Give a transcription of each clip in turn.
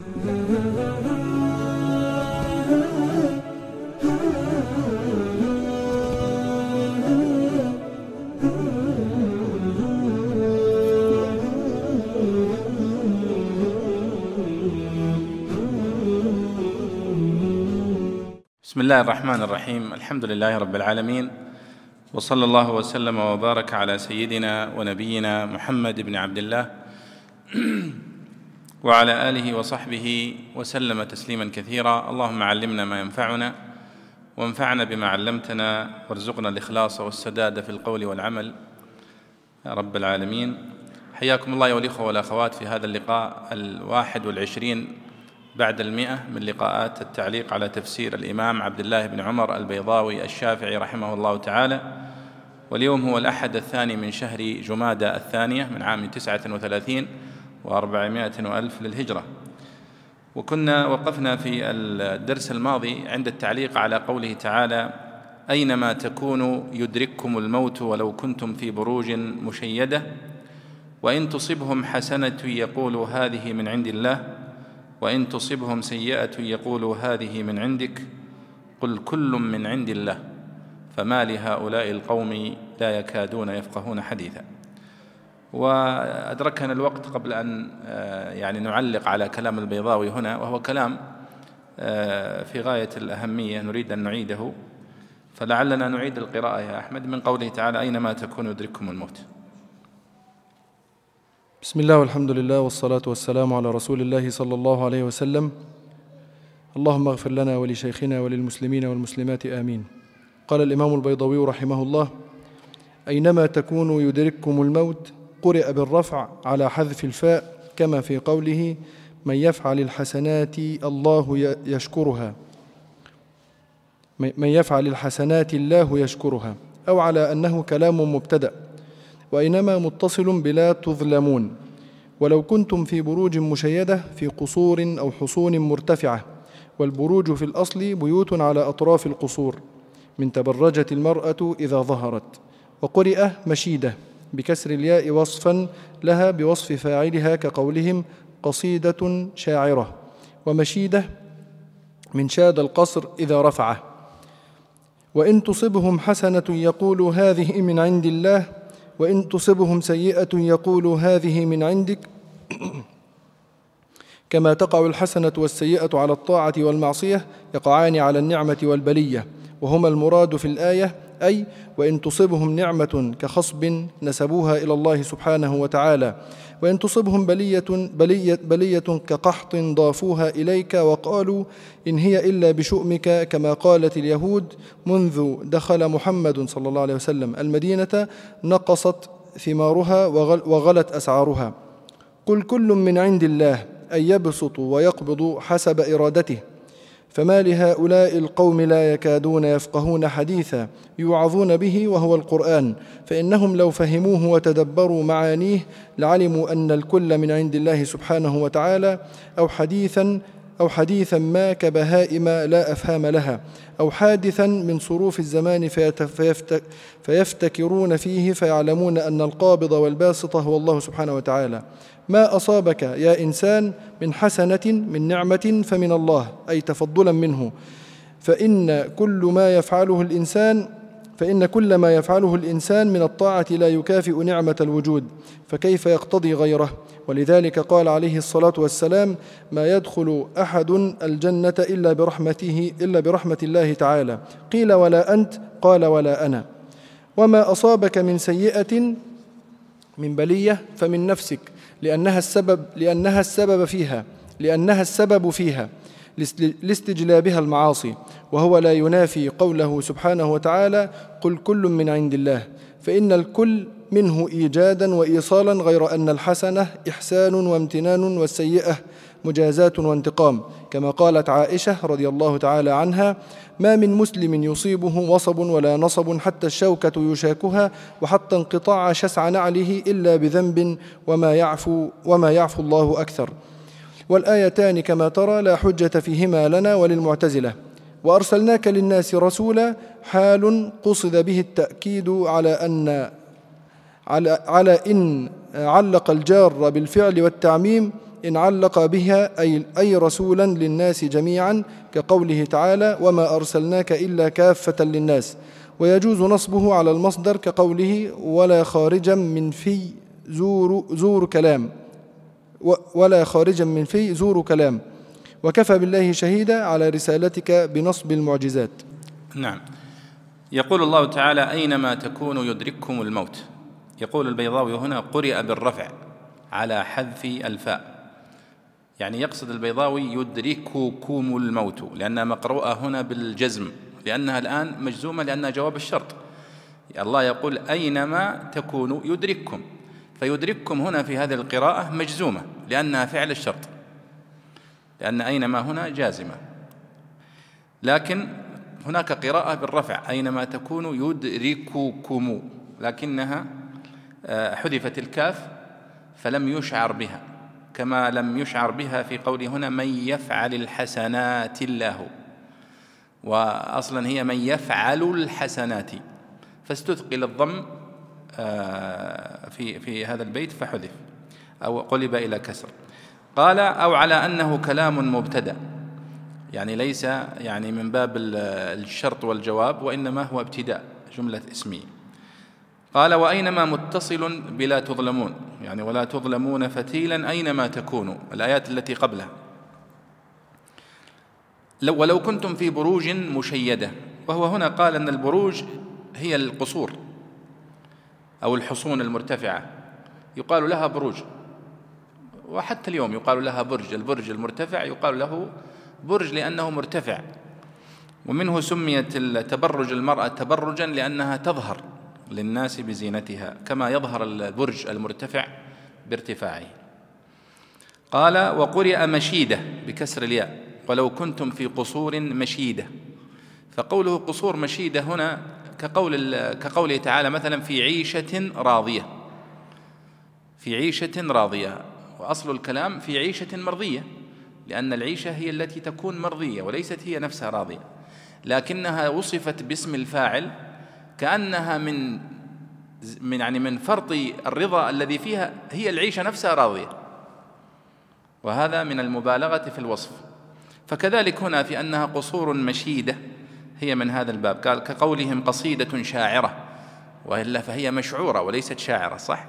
بسم الله الرحمن الرحيم الحمد لله رب العالمين وصلى الله وسلم وبارك على سيدنا ونبينا محمد بن عبد الله وعلى آله وصحبه وسلم تسليما كثيرا. اللهم علمنا ما ينفعنا وانفعنا بما علمتنا وارزقنا الإخلاص والسداد في القول والعمل. يا رب العالمين. حياكم الله والإخوة والأخوات في هذا اللقاء الواحد والعشرين بعد المئة من لقاءات التعليق على تفسير الإمام عبد الله بن عمر البيضاوي الشافعي رحمه الله تعالى. واليوم هو الأحد الثاني من شهر جمادى الثانية من عام تسعة وثلاثين وأربعمائة وألف للهجرة. وكنا وقفنا في الدرس الماضي عند التعليق على قوله تعالى أينما تكونوا يدرككم الموت ولو كنتم في بروج مشيدة وإن تصبهم حسنة يقولوا هذه من عند الله وإن تصبهم سيئة يقولوا هذه من عندك قل كل من عند الله فما لهؤلاء القوم لا يكادون يفقهون حديثا. وأدركنا الوقت قبل أن يعني نعلق على كلام البيضاوي هنا وهو كلام في غاية الأهمية نريد أن نعيده. فلعلنا نعيد القراءة يا أحمد من قوله تعالى أينما تكونوا يدرككم الموت. بسم الله والحمد لله والصلاة والسلام على رسول الله صلى الله عليه وسلم. اللهم اغفر لنا ولشيخنا وللمسلمين والمسلمات آمين. قال الإمام البيضوي رحمه الله أينما تكونوا يدرككم الموت قرئ بالرفع على حذف الفاء كما في قوله من يفعل الحسنات الله يشكرها. من يفعل الحسنات الله يشكرها. أو على أنه كلام مبتدأ وإنما متصل بلا تظلمون. ولو كنتم في بروج مشيدة في قصور أو حصون مرتفعة والبروج في الأصل بيوت على أطراف القصور من تبرجت المرأة إذا ظهرت وقرئ مشيدة. بكسر الياء وصفا لها بوصف فاعلها كقولهم قصيدة شاعرة ومشيدة من شاد القصر إذا رفعه. وإن تصبهم حسنة يقول هذه من عند الله وإن تصبهم سيئة يقول هذه من عندك. كما تقع الحسنة والسيئة على الطاعة والمعصية يقعان على النعمة والبلية وهما المراد في الآية أي وإن تصبهم نعمة كخصب نسبوها إلى الله سبحانه وتعالى. وإن تصبهم بلية, بلية, بلية كقحط ضافوها إليك وقالوا إن هي إلا بشؤمك كما قالت اليهود منذ دخل محمد صلى الله عليه وسلم. المدينة نقصت ثمارها وغلت أسعارها. قل كل من عند الله أن يبسط ويقبض حسب إرادته. فما لهؤلاء القوم لا يكادون يفقهون حديثا يوعظون به وهو القرآن فإنهم لو فهموه وتدبروا معانيه لعلموا أن الكل من عند الله سبحانه وتعالى أو حديثا أو حديثا ما كبهائم لا أفهام لها أو حادثا من صروف الزمان فيفتك فيفتكرون فيه فيعلمون أن القابض والباسط هو الله سبحانه وتعالى. ما أصابك يا إنسان من حسنة من نعمة فمن الله أي تفضلا منه. فإن كل ما يفعله الإنسان فإن كل ما يفعله الإنسان من الطاعة لا يكافئ نعمة الوجود فكيف يقتضي غيره؟ ولذلك قال عليه الصلاة والسلام ما يدخل أحد الجنة إلا برحمته إلا برحمة الله تعالى. قيل ولا أنت؟ قال ولا أنا. وما أصابك من سيئة من بلية فمن نفسك لأنها السبب لأنها السبب فيها لأنها السبب فيها. لاستجلابها المعاصي وهو لا ينافي قوله سبحانه وتعالى قل كل من عند الله فإن الكل منه إيجادا وإيصالا غير أن الحسنة إحسان وامتنان والسيئة مجازاة وانتقام. كما قالت عائشة رضي الله تعالى عنها ما من مسلم يصيبه وصب ولا نصب حتى الشوكة يشاكها وحتى انقطاع شسع نعله إلا بذنب وما يعفو وما يعفو الله أكثر والآيتان كما ترى لا حجة فيهما لنا وللمعتزلة. وأرسلناك للناس رسولا حال قصد به التأكيد على أن على, على إن علق الجار بالفعل والتعميم إن علق بها أي, أي رسولا للناس جميعا كقوله تعالى وما أرسلناك إلا كافة للناس. ويجوز نصبه على المصدر كقوله ولا خارجا من في زور, زور كلام. ولا خارجا من في زور كلام. وكفى بالله شهيدا على رسالتك بنصب المعجزات. نعم. يقول الله تعالى أينما تكونوا يدرككم الموت. يقول البيضاوي هنا قرئ بالرفع على حذف الفاء. يعني يقصد البيضاوي يدرككم الموت لأنها مقروءة هنا بالجزم لأنها الآن مجزومة لأنها جواب الشرط. الله يقول أينما تكونوا يدرككم. فيدرككم هنا في هذه القراءة مجزومة لأنها فعل الشرط. لأن أينما هنا جازمة. لكن هناك قراءة بالرفع أينما تكونوا يدرككم. لكنها آه، حذفت الكاف فلم يشعر بها. كما لم يشعر بها في قوله هنا من يفعل الحسنات الله وأصلا هي من يفعل الحسنات. فاستثقل الضم في في هذا البيت فحذف أو قلب إلى كسر. قال أو على أنه كلام مبتدأ. يعني ليس يعني من باب الشرط والجواب وإنما هو ابتداء جملة اسمية قال وأينما متصل بلا تظلمون. يعني ولا تظلمون فتيلا أينما تكونوا. الآيات التي قبلها. لو ولو كنتم في بروج مشيدة. وهو هنا قال أن البروج هي القصور. أو الحصون المرتفعة. يقال لها بروج وحتى اليوم يقال لها برج. البرج المرتفع يقال له برج لأنه مرتفع. ومنه سميت تبرج المرأة تبرجا لأنها تظهر للناس بزينتها كما يظهر البرج المرتفع بارتفاعه. قال وقرئ مشيدة بكسر الياء. ولو كنتم في قصور مشيدة. فقوله قصور مشيدة هنا كقول كقوله تعالى مثلا في عيشة راضية. في عيشة راضية. وأصل الكلام في عيشة مرضية. لأن العيشة هي التي تكون مرضية وليست هي نفسها راضية. لكنها وصفت باسم الفاعل كأنها من من يعني من فرط الرضا الذي فيها هي العيشة نفسها راضية. وهذا من المبالغة في الوصف. فكذلك هنا في أنها قصور مشيدة. هي من هذا الباب. قال كقولهم قصيدة شاعرة. وإلا فهي مشعورة وليست شاعرة صح؟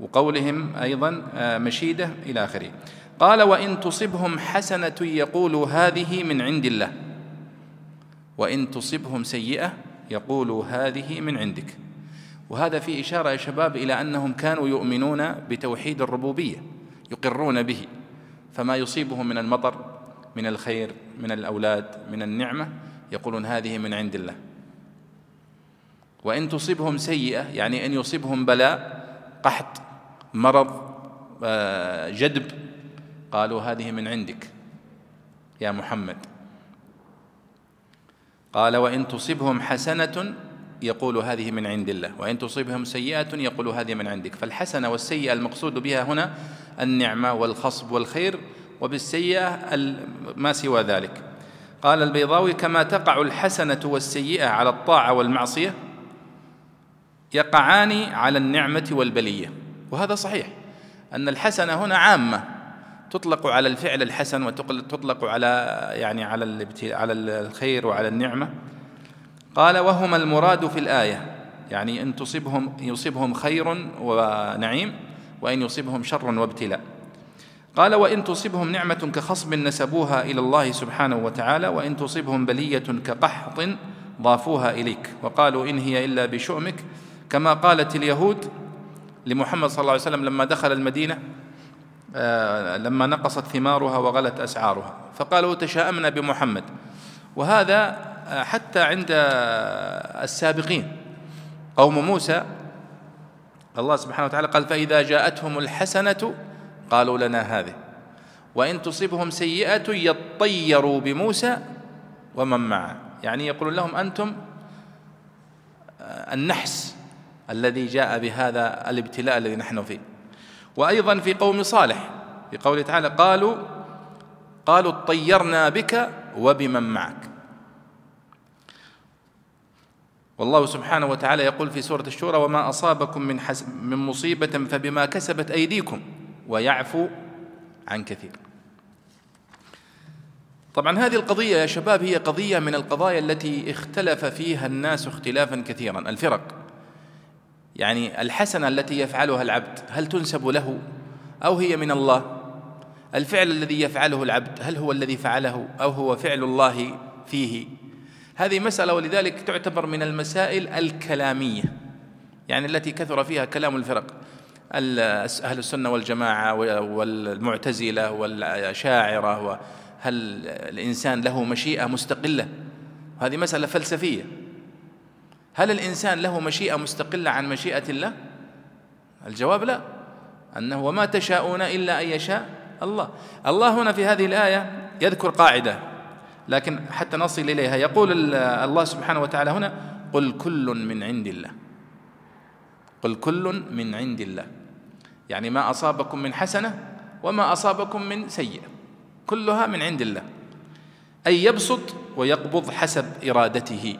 وقولهم أيضا آه، مشيدة إلى آخره. قال وإن تصبهم حسنة يقولوا هذه من عند الله. وإن تصبهم سيئة يقولوا هذه من عندك. وهذا في إشارة يا شباب إلى أنهم كانوا يؤمنون بتوحيد الربوبية يقرون به. فما يصيبهم من المطر من الخير من الأولاد من النعمة يقولون هذه من عند الله. وإن تصبهم سيئة يعني أن يصيبهم بلاء قحط مرض آه، جدب قالوا هذه من عندك يا محمد. قال وإن تصبهم حسنة يقول هذه من عند الله وإن تصيبهم سيئة يقول هذه من عندك. فالحسنة والسيئة المقصود بها هنا النعمة والخصب والخير وبالسيئة ما سوى ذلك. قال البيضاوي كما تقع الحسنة والسيئة على الطاعة والمعصية يقعان على النعمة والبلية. وهذا صحيح. أن الحسنة هنا عامة تطلق على الفعل الحسن وتطلق على يعني على على الخير وعلى النعمة. قال وهما المراد في الآية. يعني إن تصبهم يصيبهم خير ونعيم وإن يصيبهم شر وابتلاء. قال وإن تصبهم نعمة كخصب نسبوها إلى الله سبحانه وتعالى وإن تصبهم بلية كقحط ضافوها إليك. وقالوا إن هي إلا بشؤمك. كما قالت اليهود لمحمد صلى الله عليه وسلم لما دخل المدينة آه، لما نقصت ثمارها وغلت أسعارها. فقالوا تشاءمنا بمحمد. وهذا آه، حتى عند السابقين. قوم موسى الله سبحانه وتعالى قال فإذا جاءتهم الحسنة قالوا لنا هذه. وإن تصبهم سيئة يطيروا بموسى ومن معه. يعني يقول لهم أنتم آه، النحس الذي جاء بهذا الابتلاء الذي نحن فيه. وأيضا في قوم صالح في قوله تعالى قالوا قالوا اطيرنا بك وبمن معك. والله سبحانه وتعالى يقول في سورة الشورى وما أصابكم من, من مصيبة فبما كسبت أيديكم. ويعفو عن كثير. طبعا هذه القضية يا شباب هي قضية من القضايا التي اختلف فيها الناس اختلافا كثيرا. الفرق يعني الحسنة التي يفعلها العبد هل تنسب له أو هي من الله؟ الفعل الذي يفعله العبد هل هو الذي فعله أو هو فعل الله فيه؟ هذه مسألة ولذلك تعتبر من المسائل الكلامية يعني التي كثر فيها كلام الفرق. أهل السنة والجماعة والمعتزلة والشاعرة هل الإنسان له مشيئة مستقلة؟ هذه مسألة فلسفية. هل الإنسان له مشيئة مستقلة عن مشيئة الله؟ الجواب لا. أنه وما تشاءون إلا أن يشاء الله. الله هنا في هذه الآية يذكر قاعدة لكن حتى نصل إليها. يقول الله سبحانه وتعالى هنا قل كل من عند الله. قل كل من عند الله. يعني ما أصابكم من حسنة وما أصابكم من سيئة. كلها من عند الله. أي يبسط ويقبض حسب إرادته.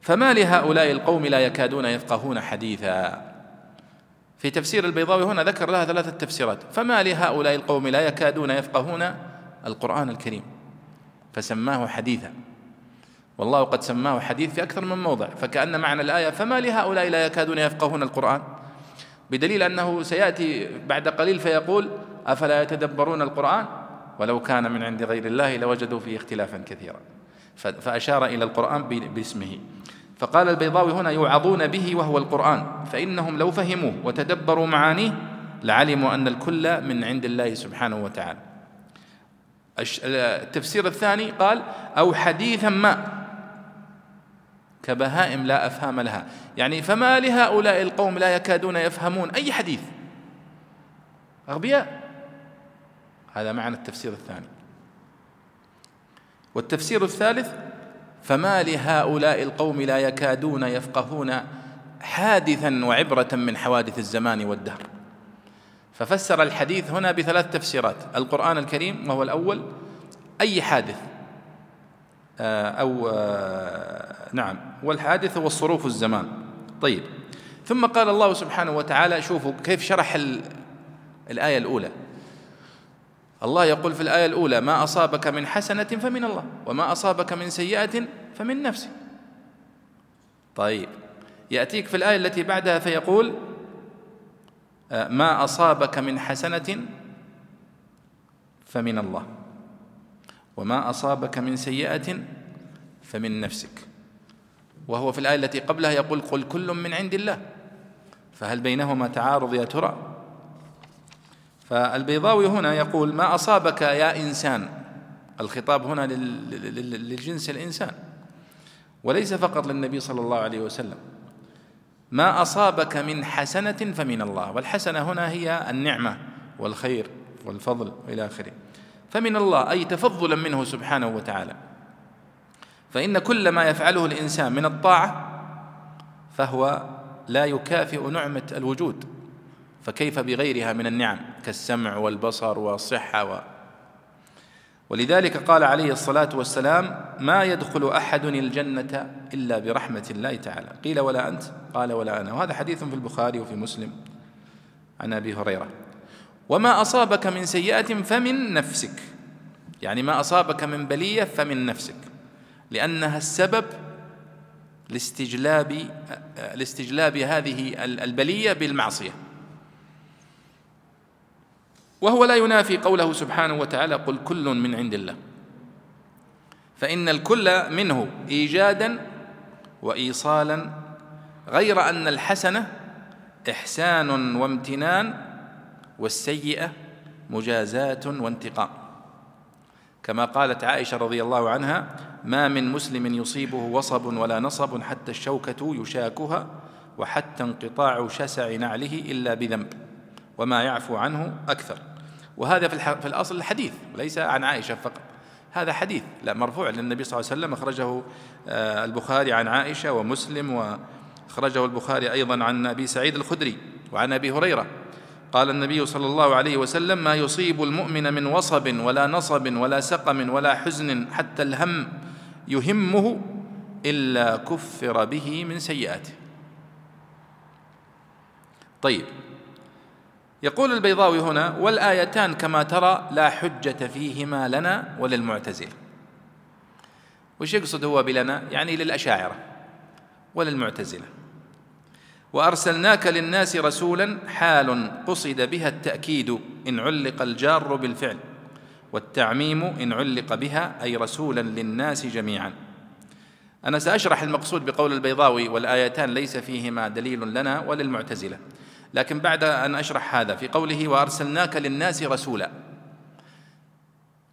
فما لهؤلاء القوم لا يكادون يفقهون حديثا. في تفسير البيضاوي هنا ذكر لها ثلاثة تفسيرات. فما لهؤلاء القوم لا يكادون يفقهون القرآن الكريم. فسماه حديثا. والله قد سماه حديث في أكثر من موضع. فكأن معنى الآية فما لهؤلاء لا يكادون يفقهون القرآن؟ بدليل أنه سيأتي بعد قليل فيقول أفلا يتدبرون القرآن؟ ولو كان من عند غير الله لوجدوا فيه اختلافا كثيرا. فأشار إلى القرآن باسمه. فقال البيضاوي هنا يوعظون به وهو القرآن فإنهم لو فهموه وتدبروا معانيه لعلموا أن الكل من عند الله سبحانه وتعالى. التفسير الثاني قال أو حديثا ما كبهائم لا أفهام لها. يعني فما لهؤلاء القوم لا يكادون يفهمون أي حديث؟ أغبياء. هذا معنى التفسير الثاني. والتفسير الثالث فما لهؤلاء القوم لا يكادون يفقهون حادثا وعبرة من حوادث الزمان والدهر. ففسر الحديث هنا بثلاث تفسيرات. القرآن الكريم وهو الأول. أي حادث؟ أو آه، نعم. والحادث هو الصروف الزمان. طيب. ثم قال الله سبحانه وتعالى شوفوا كيف شرح الآية الأولى. الله يقول في الآية الأولى ما أصابك من حسنة فمن الله وما أصابك من سيئة فمن نفسك. طيب. يأتيك في الآية التي بعدها فيقول آه، ما أصابك من حسنة فمن الله. وما أصابك من سيئة فمن نفسك. وهو في الآية التي قبلها يقول قل كل من عند الله. فهل بينهما تعارض يا ترى؟ فالبيضاوي هنا يقول ما أصابك يا إنسان؟ الخطاب هنا للجنس الإنسان. وليس فقط للنبي صلى الله عليه وسلم. ما أصابك من حسنة فمن الله. والحسنة هنا هي النعمة والخير والفضل إلى آخره. فمن الله أي تفضلا منه سبحانه وتعالى. فإن كل ما يفعله الإنسان من الطاعة فهو لا يكافئ نعمة الوجود. فكيف بغيرها من النعم؟ كالسمع والبصر والصحة و. ولذلك قال عليه الصلاة والسلام ما يدخل أحد الجنة إلا برحمة الله تعالى. قيل ولا أنت. قال ولا أنا. وهذا حديث في البخاري وفي مسلم. عن أبي هريرة. وما أصابك من سيئة فمن نفسك. يعني ما أصابك من بلية فمن نفسك. لأنها السبب لاستجلاب لاستجلاب هذه البلية بالمعصية. وهو لا ينافي قوله سبحانه وتعالى قل كل من عند الله. فإن الكل منه إيجادا وإيصالا غير أن الحسنة إحسان وامتنان والسيئة مجازاة وانتقام. كما قالت عائشة رضي الله عنها ما من مسلم يصيبه وصب ولا نصب حتى الشوكة يشاكها وحتى انقطاع شسع نعله إلا بذنب وما يعفو عنه أكثر. وهذا في, في الأصل الحديث ليس عن عائشة فقط هذا حديث لا مرفوع للنبي صلى الله عليه وسلم أخرجه آه، البخاري عن عائشة ومسلم وأخرجه البخاري أيضا عن أبي سعيد الخدري وعن أبي هريرة. قال النبي صلى الله عليه وسلم ما يصيب المؤمن من وصب ولا نصب ولا سقم ولا حزن حتى الهم يهمه إلا كفر به من سيئاته. طيب يقول البيضاوي هنا والآيتان كما ترى لا حجة فيهما لنا وللمعتزلة. وش يقصد هو بلنا؟ يعني للأشاعرة وللمعتزلة. وأرسلناك للناس رسولا حال قصد بها التأكيد إن علق الجار بالفعل والتعميم إن علق بها أي رسولا للناس جميعا. أنا سأشرح المقصود بقول البيضاوي والآيتان ليس فيهما دليل لنا وللمعتزلة. لكن بعد أن أشرح هذا في قوله وأرسلناك للناس رسولا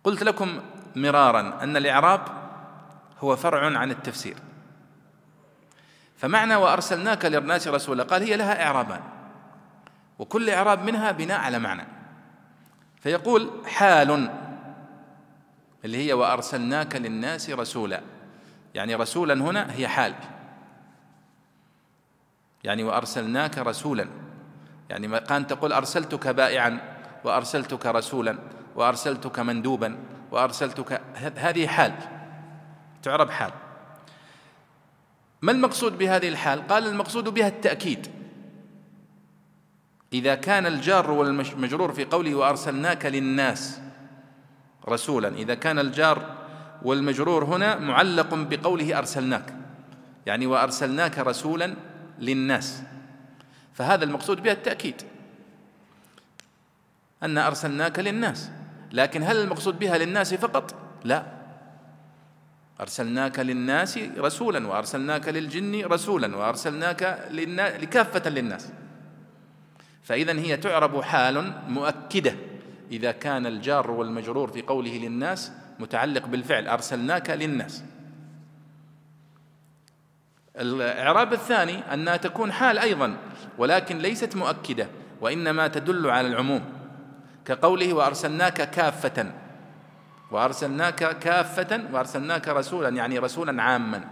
قلت لكم مرارا أن الإعراب هو فرع عن التفسير. فمعنى وأرسلناك للناس رسولا. قال هي لها إعرابان. وكل إعراب منها بناء على معنى. فيقول حال اللي هي وأرسلناك للناس رسولا. يعني رسولا هنا هي حال. يعني وأرسلناك رسولا. يعني كان تقول أرسلتك بائعا وأرسلتك رسولا وأرسلتك مندوبا وأرسلتك هذه حال. تعرب حال. ما المقصود بهذه الحال؟ قال المقصود بها التأكيد. إذا كان الجار والمجرور في قوله وأرسلناك للناس رسولا إذا كان الجار والمجرور هنا معلق بقوله أرسلناك يعني وأرسلناك رسولا للناس. فهذا المقصود بها التأكيد أن أرسلناك للناس. لكن هل المقصود بها للناس فقط؟ لا. أرسلناك للناس رسولا وأرسلناك للجن رسولا وأرسلناك لكافة للناس. فإذا هي تعرب حال مؤكدة. إذا كان الجار والمجرور في قوله للناس متعلق بالفعل أرسلناك للناس. الإعراب الثاني أنها تكون حال أيضا ولكن ليست مؤكدة وإنما تدل على العموم. كقوله وأرسلناك كافة وأرسلناك كافة وأرسلناك رسولا يعني رسولا عاما.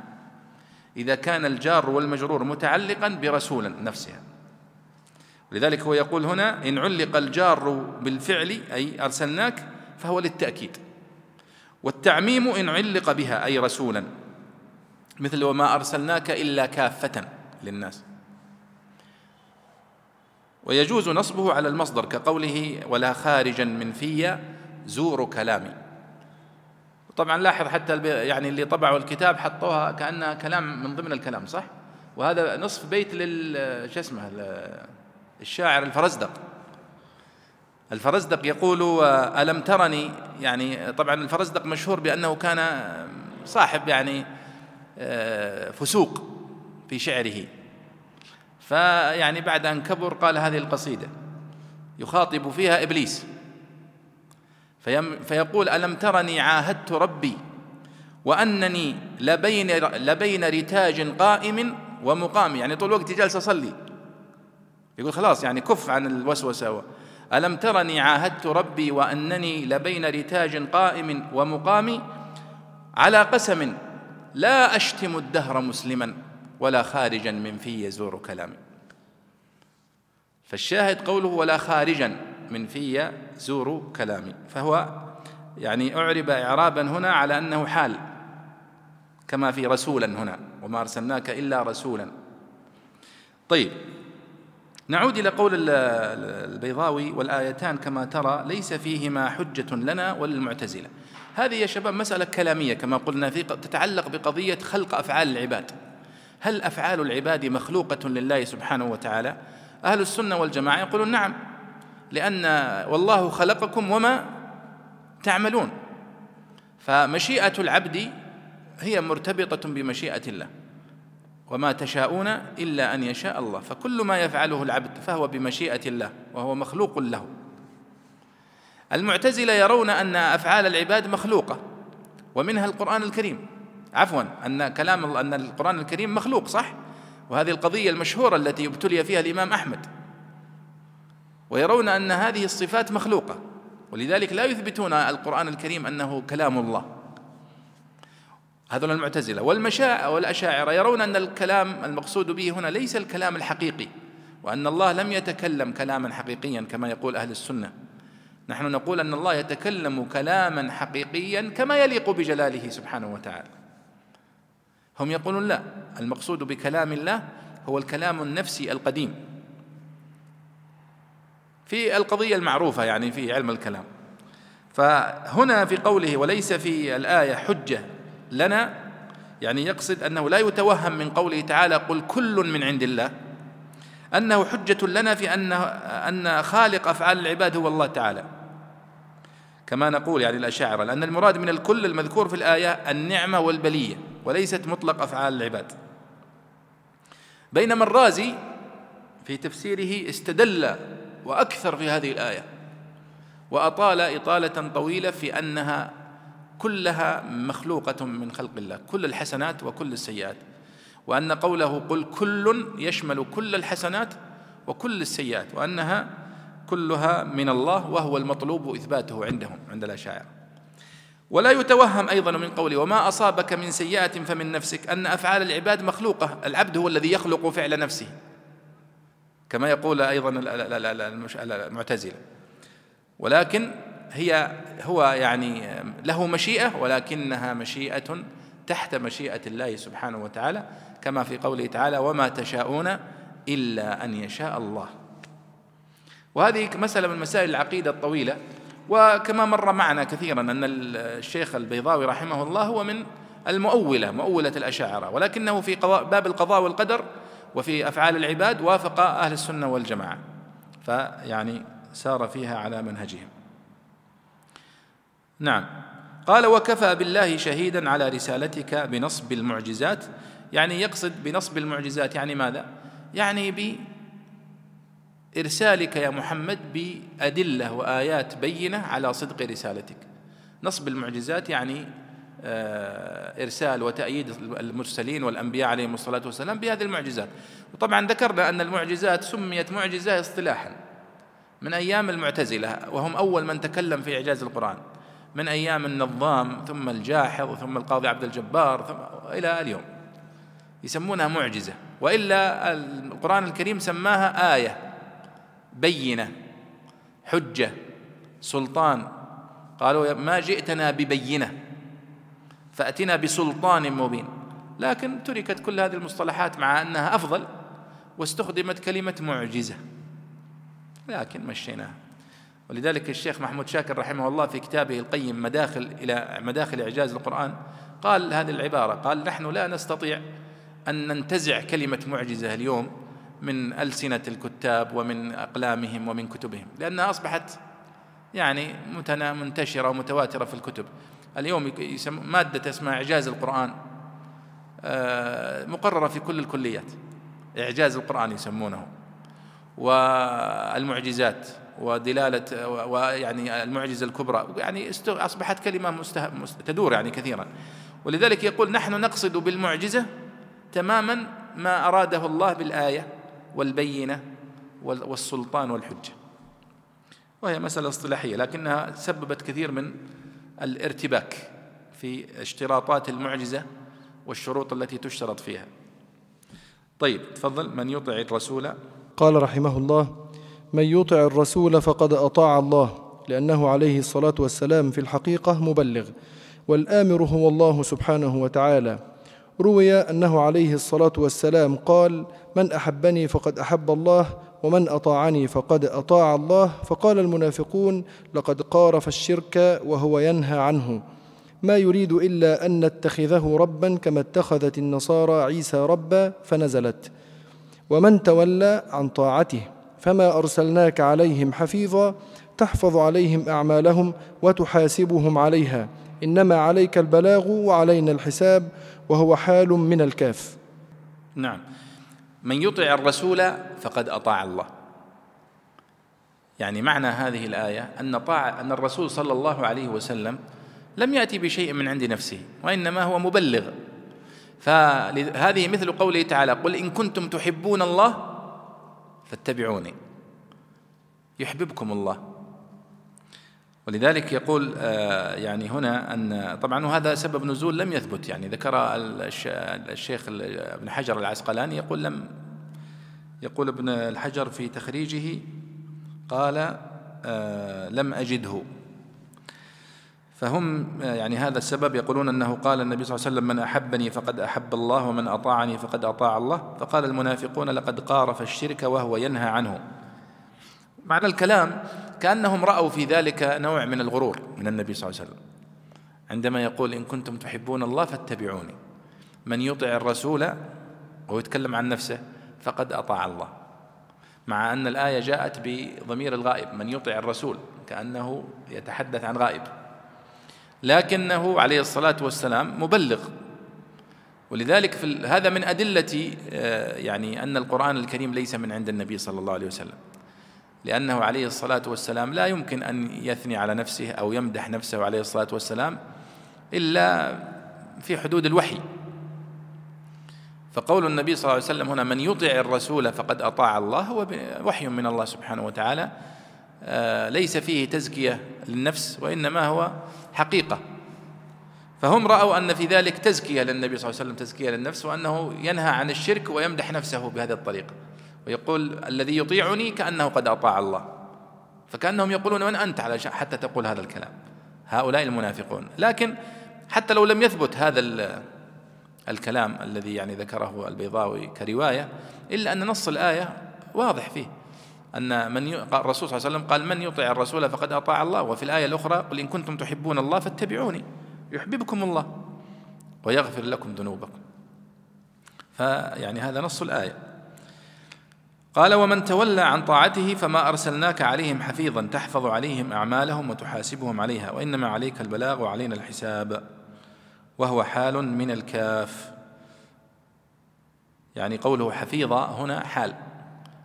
إذا كان الجار والمجرور متعلقا برسولا نفسها. ولذلك هو يقول هنا إن علق الجار بالفعل أي أرسلناك فهو للتأكيد. والتعميم إن علق بها أي رسولا. مثل وما أرسلناك إلا كافة للناس. ويجوز نصبه على المصدر كقوله ولا خارجا من في زور كلامي. طبعا لاحظ حتى يعني اللي طبعوا الكتاب حطوها كأنها كلام من ضمن الكلام صح؟ وهذا نصف بيت لل شو اسمه الشاعر الفرزدق. الفرزدق يقول ألم ترني؟ يعني طبعا الفرزدق مشهور بأنه كان صاحب يعني آه، فسوق في شعره. فيعني بعد أن كبر قال هذه القصيدة. يخاطب فيها إبليس. فيقول ألم ترني عاهدت ربي وأنني لبين, لبين رتاج قائم ومقام. يعني طول الوقت جالس أصلي. يقول خلاص يعني كف عن الوسوسة. ألم ترني عاهدت ربي وأنني لبين رتاج قائم ومقام على قسم لا أشتم الدهر مسلما ولا خارجا من في يزور كلامي فالشاهد قوله ولا خارجا من في زور كلامي. فهو يعني أعرب إعرابا هنا على أنه حال كما في رسولا هنا وما أرسلناك إلا رسولا. طيب نعود إلى قول البيضاوي والآيتان كما ترى ليس فيهما حجة لنا وللمعتزلة. هذه يا شباب مسألة كلامية كما قلنا في تتعلق بقضية خلق أفعال العباد. هل أفعال العباد مخلوقة لله سبحانه وتعالى؟ أهل السنة والجماعة يقولون نعم. لأن والله خلقكم وما تعملون. فمشيئة العبد هي مرتبطة بمشيئة الله. وما تشاءون إلا أن يشاء الله. فكل ما يفعله العبد فهو بمشيئة الله وهو مخلوق له. المعتزلة يرون أن أفعال العباد مخلوقة ومنها القرآن الكريم. عفوا أن كلام أن القرآن الكريم مخلوق صح؟ وهذه القضية المشهورة التي ابتلي فيها الإمام أحمد. ويرون أن هذه الصفات مخلوقة. ولذلك لا يثبتون القرآن الكريم أنه كلام الله. هذول المعتزلة والمشاء والأشاعرة يرون أن الكلام المقصود به هنا ليس الكلام الحقيقي وأن الله لم يتكلم كلاما حقيقيا كما يقول أهل السنة. نحن نقول أن الله يتكلم كلاما حقيقيا كما يليق بجلاله سبحانه وتعالى. هم يقولون لا المقصود بكلام الله هو الكلام النفسي القديم. في القضية المعروفة يعني في علم الكلام. فهنا في قوله وليس في الآية حجة لنا يعني يقصد أنه لا يتوهم من قوله تعالى قل كل من عند الله أنه حجة لنا في أن أن خالق أفعال العباد هو الله تعالى. كما نقول يعني الأشاعرة لأن المراد من الكل المذكور في الآية النعمة والبلية وليست مطلق أفعال العباد. بينما الرازي في تفسيره استدل وأكثر في هذه الآية. وأطال إطالة طويلة في أنها كلها مخلوقة من خلق الله كل الحسنات وكل السيئات. وأن قوله قل كل يشمل كل الحسنات وكل السيئات وأنها كلها من الله وهو المطلوب إثباته عندهم عند الأشاعرة. ولا يتوهم أيضا من قوله وما أصابك من سيئة فمن نفسك أن أفعال العباد مخلوقة العبد هو الذي يخلق فعل نفسه. كما يقول أيضا المعتزلة. ولكن هي هو يعني له مشيئة ولكنها مشيئة تحت مشيئة الله سبحانه وتعالى كما في قوله تعالى وما تشاءون إلا أن يشاء الله. وهذه مسألة من مسائل العقيدة الطويلة. وكما مر معنا كثيرا أن الشيخ البيضاوي رحمه الله هو من المؤولة مؤولة الأشاعرة. ولكنه في باب القضاء والقدر وفي أفعال العباد وافق أهل السنة والجماعة. فيعني سار فيها على منهجهم. نعم. قال وكفى بالله شهيدا على رسالتك بنصب المعجزات. يعني يقصد بنصب المعجزات. يعني ماذا؟ يعني بإرسالك يا محمد بأدلة وآيات بينة على صدق رسالتك. نصب المعجزات يعني إرسال وتأييد المرسلين والأنبياء عليهم الصلاة والسلام بهذه المعجزات. وطبعا ذكرنا أن المعجزات سميت معجزة اصطلاحا من أيام المعتزلة وهم أول من تكلم في إعجاز القرآن من أيام النظام ثم الجاحظ ثم القاضي عبد الجبار ثم إلى اليوم. يسمونها معجزة وإلا القرآن الكريم سماها آية بينة حجة سلطان. قالوا ما جئتنا ببينة. فأتنا بسلطان مبين. لكن تركت كل هذه المصطلحات مع أنها أفضل واستخدمت كلمة معجزة. لكن مشيناها. ولذلك الشيخ محمود شاكر رحمه الله في كتابه القيم مداخل إلى مداخل إعجاز القرآن قال هذه العبارة. قال نحن لا نستطيع أن ننتزع كلمة معجزة اليوم من ألسنة الكتاب ومن أقلامهم ومن كتبهم لأنها أصبحت يعني منتشرة ومتواترة في الكتب. اليوم مادة اسمها إعجاز القرآن آه، مقررة في كل الكليات إعجاز القرآن يسمونه والمعجزات ودلالة ويعني المعجزة الكبرى يعني أصبحت كلمة مسته... تدور يعني كثيرا. ولذلك يقول نحن نقصد بالمعجزة تماما ما أراده الله بالآية والبينة والسلطان والحجة. وهي مسألة اصطلاحية لكنها سببت كثير من الارتباك في اشتراطات المعجزة والشروط التي تشترط فيها. طيب تفضل. من يطع الرسول؟ قال رحمه الله من يطع الرسول فقد أطاع الله لأنه عليه الصلاة والسلام في الحقيقة مبلغ والآمر هو الله سبحانه وتعالى. روي أنه عليه الصلاة والسلام قال من أحبني فقد أحب الله ومن أطاعني فقد أطاع الله. فقال المنافقون لقد قارف الشرك وهو ينهى عنه. ما يريد إلا أن نتخذه ربا كما اتخذت النصارى عيسى ربا فنزلت. ومن تولى عن طاعته فما أرسلناك عليهم حفيظا. تحفظ عليهم أعمالهم وتحاسبهم عليها. إنما عليك البلاغ وعلينا الحساب وهو حال من الكاف. نعم. من يطع الرسول فقد أطاع الله. يعني معنى هذه الآية أن طاع أن الرسول صلى الله عليه وسلم لم يأتي بشيء من عند نفسه وإنما هو مبلغ. فهذه مثل قوله تعالى قل إن كنتم تحبون الله فاتبعوني. يحببكم الله. ولذلك يقول آه، يعني هنا أن طبعا وهذا سبب نزول لم يثبت. يعني ذكر الشيخ ابن حجر العسقلاني يقول لم يقول ابن الحجر في تخريجه قال آه، لم أجده. فهم يعني هذا السبب يقولون أنه قال النبي صلى الله عليه وسلم من أحبني فقد أحب الله ومن أطاعني فقد أطاع الله. فقال المنافقون لقد قارف الشرك وهو ينهى عنه. معنى الكلام كأنهم رأوا في ذلك نوع من الغرور من النبي صلى الله عليه وسلم. عندما يقول إن كنتم تحبون الله فاتبعوني. من يطع الرسول وهو يتكلم عن نفسه فقد أطاع الله. مع أن الآية جاءت بضمير الغائب من يطع الرسول كأنه يتحدث عن غائب. لكنه عليه الصلاة والسلام مبلغ. ولذلك في هذا من أدلة آه، يعني أن القرآن الكريم ليس من عند النبي صلى الله عليه وسلم. لأنه عليه الصلاة والسلام لا يمكن أن يثني على نفسه أو يمدح نفسه عليه الصلاة والسلام إلا في حدود الوحي. فقول النبي صلى الله عليه وسلم هنا من يطع الرسول فقد أطاع الله هو وحي من الله سبحانه وتعالى. آه، ليس فيه تزكية للنفس وإنما هو حقيقة. فهم رأوا أن في ذلك تزكية للنبي صلى الله عليه وسلم تزكية للنفس وأنه ينهى عن الشرك ويمدح نفسه بهذه الطريقة. ويقول الذي يطيعني كأنه قد أطاع الله. فكأنهم يقولون من أنت على حتى تقول هذا الكلام. هؤلاء المنافقون. لكن حتى لو لم يثبت هذا الكلام الذي يعني ذكره البيضاوي كرواية إلا أن نص الآية واضح فيه. أن من الرسول صلى الله عليه وسلم قال من يطع الرسول فقد أطاع الله. وفي الآية الأخرى قل إن كنتم تحبون الله فاتبعوني. يحببكم الله ويغفر لكم ذنوبكم. فيعني هذا نص الآية. قال ومن تولى عن طاعته فما أرسلناك عليهم حفيظا تحفظ عليهم أعمالهم وتحاسبهم عليها وإنما عليك البلاغ وعلينا الحساب. وهو حال من الكاف. يعني قوله حفيظة هنا حال.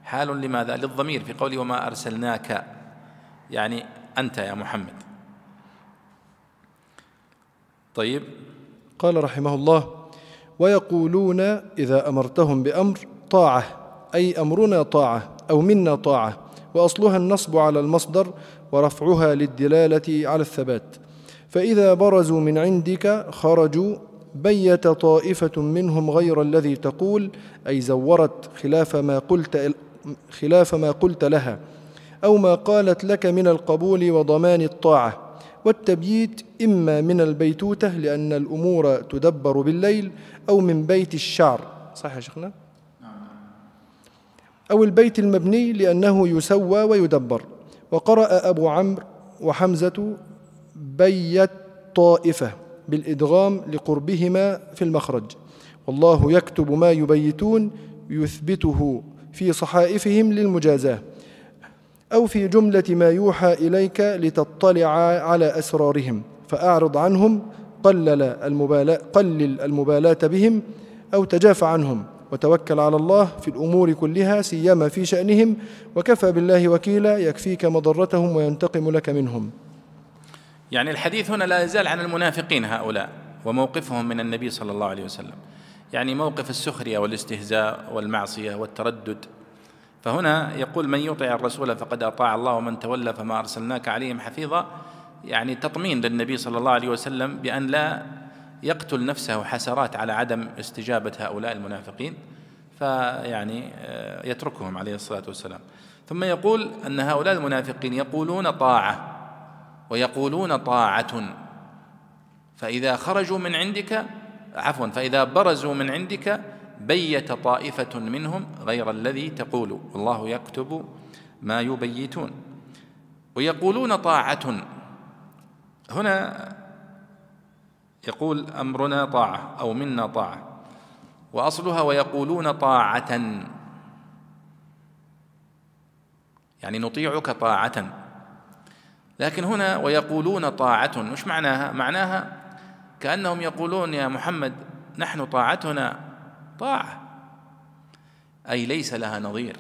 حال لماذا؟ للضمير في قوله وما أرسلناك. يعني أنت يا محمد. طيب. قال رحمه الله ويقولون إذا أمرتهم بأمر طاعة أي أمرنا طاعة أو منا طاعة وأصلها النصب على المصدر ورفعها للدلالة على الثبات. فإذا برزوا من عندك خرجوا بيت طائفة منهم غير الذي تقول أي زورت خلاف ما قلت خلاف ما قلت لها أو ما قالت لك من القبول وضمان الطاعة. والتبييت إما من البيتوتة لأن الأمور تدبر بالليل أو من بيت الشعر. صح يا شيخنا؟ أو البيت المبني لأنه يسوى ويدبر. وقرأ أبو عمرو وحمزة بيت طائفة بالإدغام لقربهما في المخرج. والله يكتب ما يبيتون يثبته في صحائفهم للمجازاة. أو في جملة ما يوحى إليك لتطلع على أسرارهم. فأعرض عنهم قلل المبالاة, قلل المبالاة بهم أو تجاف عنهم. وتوكل على الله في الأمور كلها سيما في شأنهم. وكفى بالله وكيلا يكفيك مضرتهم وينتقم لك منهم. يعني الحديث هنا لا يزال عن المنافقين هؤلاء وموقفهم من النبي صلى الله عليه وسلم. يعني موقف السخرية والاستهزاء والمعصية والتردد. فهنا يقول من يطع الرسول فقد أطاع الله ومن تولى فما أرسلناك عليهم حفيظا. يعني تطمين للنبي صلى الله عليه وسلم بأن لا يقتل نفسه حسرات على عدم استجابة هؤلاء المنافقين فيعني آه، يتركهم عليه الصلاة والسلام. ثم يقول أن هؤلاء المنافقين يقولون طاعة ويقولون طاعة. فإذا خرجوا من عندك عفوا فإذا برزوا من عندك بيت طائفة منهم غير الذي تقول. والله يكتب ما يبيتون. ويقولون طاعة. هنا يقول أمرنا طاعة أو منا طاعة. وأصلها ويقولون طاعة. يعني نطيعك طاعة. لكن هنا ويقولون طاعة. مش معناها؟ معناها كأنهم يقولون يا محمد نحن طاعتنا طاعة. أي ليس لها نظير.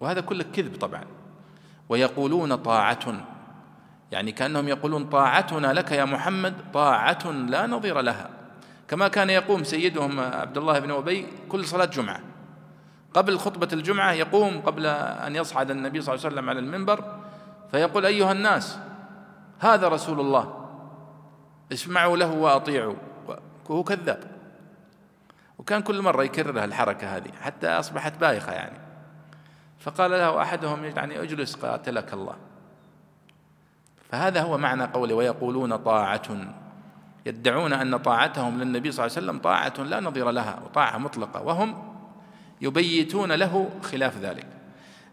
وهذا كله كذب طبعا. ويقولون طاعة. يعني كأنهم يقولون طاعتنا لك يا محمد طاعة لا نظير لها. كما كان يقوم سيدهم عبد الله بن أبي كل صلاة جمعة. قبل خطبة الجمعة يقوم قبل أن يصعد النبي صلى الله عليه وسلم على المنبر فيقول أيها الناس هذا رسول الله. اسمعوا له وأطيعوا. هو كذاب. وكان كل مرة يكررها الحركة هذه حتى أصبحت بايخة يعني. فقال له أحدهم يعني اجلس قاتلك الله. فهذا هو معنى قوله ويقولون طاعة. يدعون أن طاعتهم للنبي صلى الله عليه وسلم طاعة لا نظير لها وطاعة مطلقة وهم يبيتون له خلاف ذلك.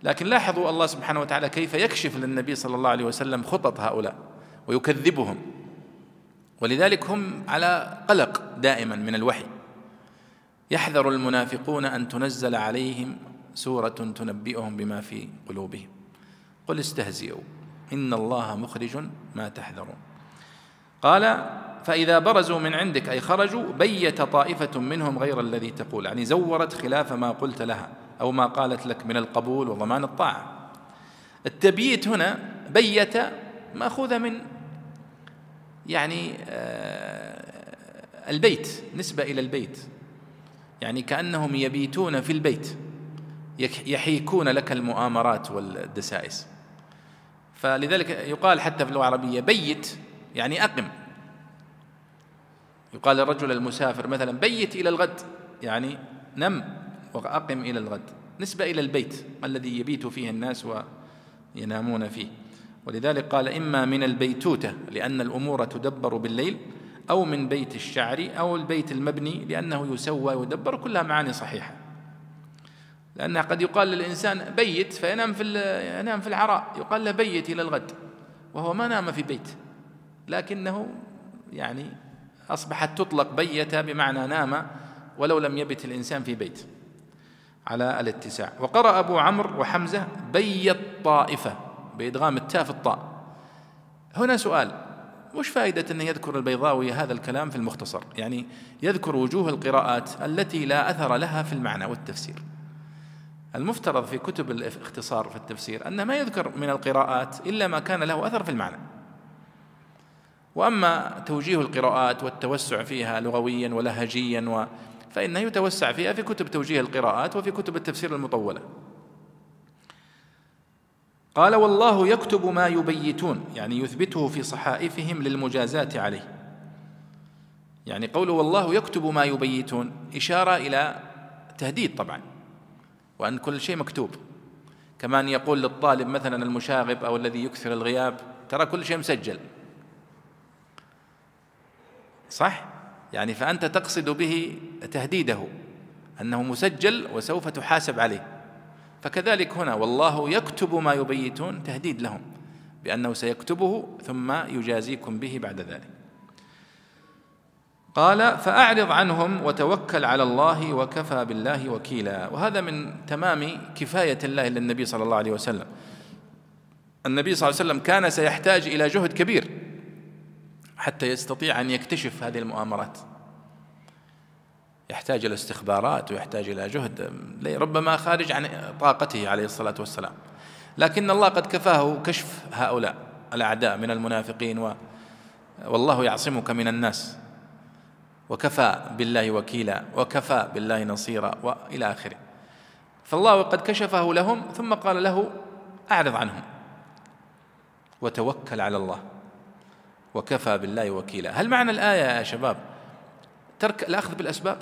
لكن لاحظوا الله سبحانه وتعالى كيف يكشف للنبي صلى الله عليه وسلم خطط هؤلاء ويكذبهم. ولذلك هم على قلق دائما من الوحي. يحذر المنافقون أن تنزل عليهم سورة تنبئهم بما في قلوبهم. قل استهزئوا. ان الله مخرج ما تحذرون. قال فاذا برزوا من عندك أي خرجوا بيت طائفه منهم غير الذي تقول. يعني زورت خلاف ما قلت لها أو ما قالت لك من القبول وضمان الطاعه. التبييت هنا بيت ماخوذه من يعني آه، البيت نسبة إلى البيت. يعني كأنهم يبيتون في البيت يحيكون لك المؤامرات والدسائس. فلذلك يقال حتى في اللغة العربية بيت يعني أقم. يقال للرجل المسافر مثلا بيت إلى الغد يعني نم وأقم إلى الغد نسبة إلى البيت الذي يبيت فيه الناس وينامون فيه. ولذلك قال إما من البيتوتة لأن الأمور تدبر بالليل أو من بيت الشعر أو البيت المبني لأنه يسوى ويدبر كلها معاني صحيحة. لأن قد يقال للإنسان بيت فينام في ينام في العراء. يقال له بيت إلى الغد وهو ما نام في بيت لكنه يعني أصبحت تطلق بيت بمعنى نام ولو لم يبت الإنسان في بيت. على الاتساع. وقرأ أبو عمرو وحمزة بيت طائفة بإدغام التاء في الطاء. هنا سؤال وش فائدة أن يذكر البيضاوي هذا الكلام في المختصر؟ يعني يذكر وجوه القراءات التي لا أثر لها في المعنى والتفسير. المفترض في كتب الاختصار في التفسير أن ما يذكر من القراءات إلا ما كان له أثر في المعنى. وأما توجيه القراءات والتوسع فيها لغويا ولهجيا و فإنه يتوسع فيها في كتب توجيه القراءات وفي كتب التفسير المطولة. قال والله يكتب ما يبيتون يعني يثبته في صحائفهم للمجازاة عليه. يعني قوله والله يكتب ما يبيتون إشارة إلى تهديد طبعا. وأن كل شيء مكتوب. كمان يقول للطالب مثلا المشاغب أو الذي يكثر الغياب ترى كل شيء مسجل. صح؟ يعني فأنت تقصد به تهديده أنه مسجل وسوف تحاسب عليه. فكذلك هنا والله يكتب ما يبيتون تهديد لهم بأنه سيكتبه ثم يجازيكم به بعد ذلك. قال فأعرض عنهم وتوكل على الله وكفى بالله وكيلا. وهذا من تمام كفاية الله للنبي صلى الله عليه وسلم. النبي صلى الله عليه وسلم كان سيحتاج إلى جهد كبير حتى يستطيع أن يكتشف هذه المؤامرات. يحتاج إلى استخبارات ويحتاج إلى جهد ربما خارج عن طاقته عليه الصلاة والسلام. لكن الله قد كفاه كشف هؤلاء الأعداء من المنافقين و والله يعصمك من الناس. وكفى بالله وكيلا وكفى بالله نصيرا وإلى آخره. فالله قد كشفه لهم ثم قال له أعرض عنهم. وتوكل على الله وكفى بالله وكيلا. هل معنى الآية يا شباب؟ ترك الأخذ بالأسباب.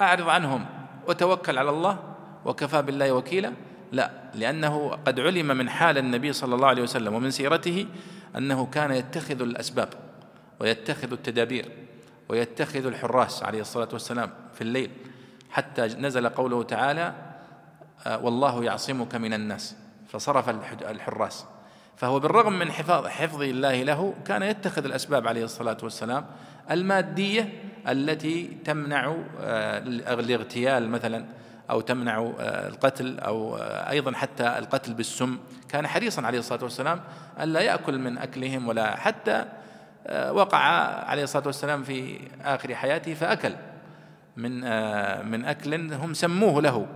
أعرض عنهم وتوكل على الله وكفى بالله وكيلا. لا لأنه قد علم من حال النبي صلى الله عليه وسلم ومن سيرته أنه كان يتخذ الأسباب ويتخذ التدابير. ويتخذ الحراس عليه الصلاة والسلام في الليل حتى نزل قوله تعالى آه، والله يعصمك من الناس. فصرف الحراس. فهو بالرغم من حفاظ حفظ الله له كان يتخذ الأسباب عليه الصلاة والسلام المادية التي تمنع آه، الاغتيال مثلا أو تمنع آه، القتل أو أيضا حتى القتل بالسم. كان حريصا عليه الصلاة والسلام ألا يأكل من أكلهم ولا حتى وقع عليه الصلاة والسلام في آخر حياته فأكل من آه، من أكل هم سموه له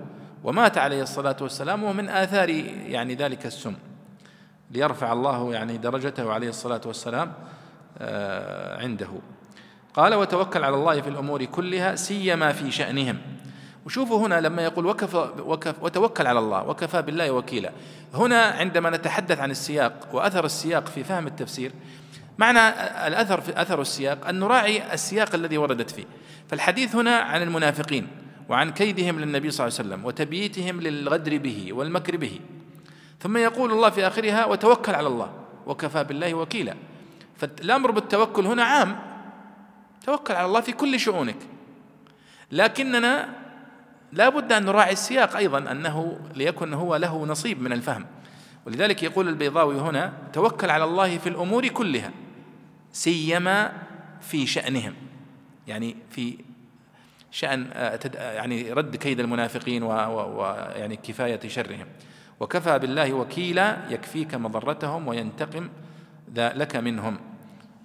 ومات عليه الصلاة والسلام ومن آثار يعني ذلك السم. ليرفع الله يعني درجته عليه الصلاة والسلام آه، عنده. قال وتوكل على الله في الأمور كلها سيما في شأنهم. وشوفوا هنا لما يقول وكفى وكف وتوكل على الله وكفى بالله وكيلا. هنا عندما نتحدث عن السياق وأثر السياق في فهم التفسير معنى الأثر في أثر السياق أن نراعي السياق الذي وردت فيه. فالحديث هنا عن المنافقين وعن كيدهم للنبي صلى الله عليه وسلم وتبييتهم للغدر به والمكر به. ثم يقول الله في آخرها وتوكل على الله وكفى بالله وكيلا. فالأمر بالتوكل هنا عام. توكل على الله في كل شؤونك. لكننا لا بد أن نراعي السياق أيضا أنه ليكن هو له نصيب من الفهم. ولذلك يقول البيضاوي هنا توكل على الله في الأمور كلها. سيما في شأنهم. يعني في شأن آه، يعني رد كيد المنافقين ويعني كفاية شرهم. وكفى بالله وكيلا يكفيك مضرتهم وينتقم لك منهم.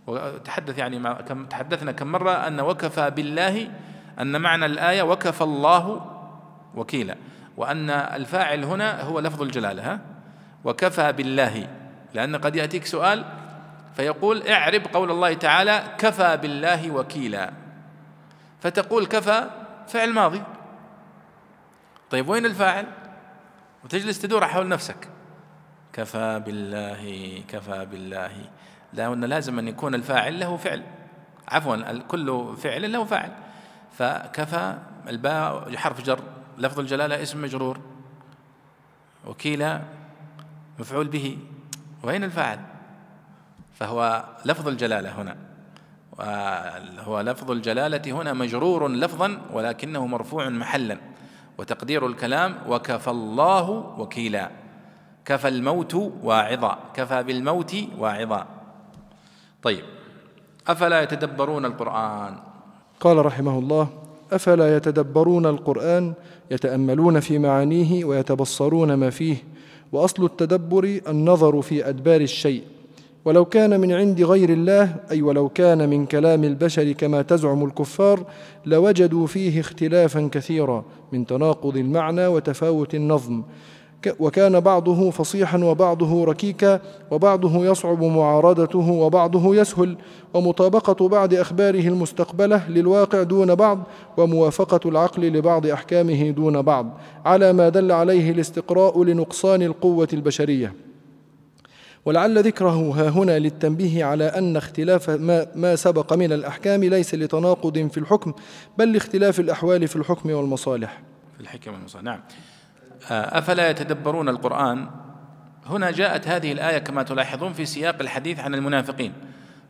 وتحدث يعني كم تحدثنا كم مرة أن وكفى بالله أن معنى الآية وكفى الله وكيلا. وأن الفاعل هنا هو لفظ الجلالة ها؟ وكفى بالله. لأن قد يأتيك سؤال فيقول اعرب قول الله تعالى كفى بالله وكيلا. فتقول كفى فعل ماضي. طيب وين الفاعل؟ وتجلس تدور حول نفسك. كفى بالله كفى بالله. لأن لازم أن يكون الفاعل له فعل. عفوا كل فعل له فاعل. فكفى الباء حرف جر لفظ الجلالة اسم مجرور. وكيل مفعول به. وأين الفاعل؟ فهو لفظ الجلالة هنا. وهو لفظ الجلالة هنا مجرور لفظا ولكنه مرفوع محلا. وتقدير الكلام وكفى الله وكيلا. كفى الموت واعظا. كفى بالموت واعظا. طيب أفلا يتدبرون القرآن؟ قال رحمه الله أفلا يتدبرون القرآن يتأملون في معانيه ويتبصرون ما فيه. وأصل التدبر النظر في أدبار الشيء. ولو كان من عند غير الله أي ولو كان من كلام البشر كما تزعم الكفار لوجدوا فيه اختلافا كثيرا من تناقض المعنى وتفاوت النظم. وكان بعضه فصيحا وبعضه ركيكا وبعضه يصعب معارضته وبعضه يسهل. ومطابقة بعض أخباره المستقبلة للواقع دون بعض وموافقة العقل لبعض أحكامه دون بعض. على ما دل عليه الاستقراء لنقصان القوة البشرية. ولعل ذكره ها هنا للتنبيه على أن اختلاف ما, ما سبق من الأحكام ليس لتناقض في الحكم بل لاختلاف الأحوال في الحكم والمصالح. في الحكم والمصالح. نعم. آه، أفلا يتدبرون القرآن؟ هنا جاءت هذه الآية كما تلاحظون في سياق الحديث عن المنافقين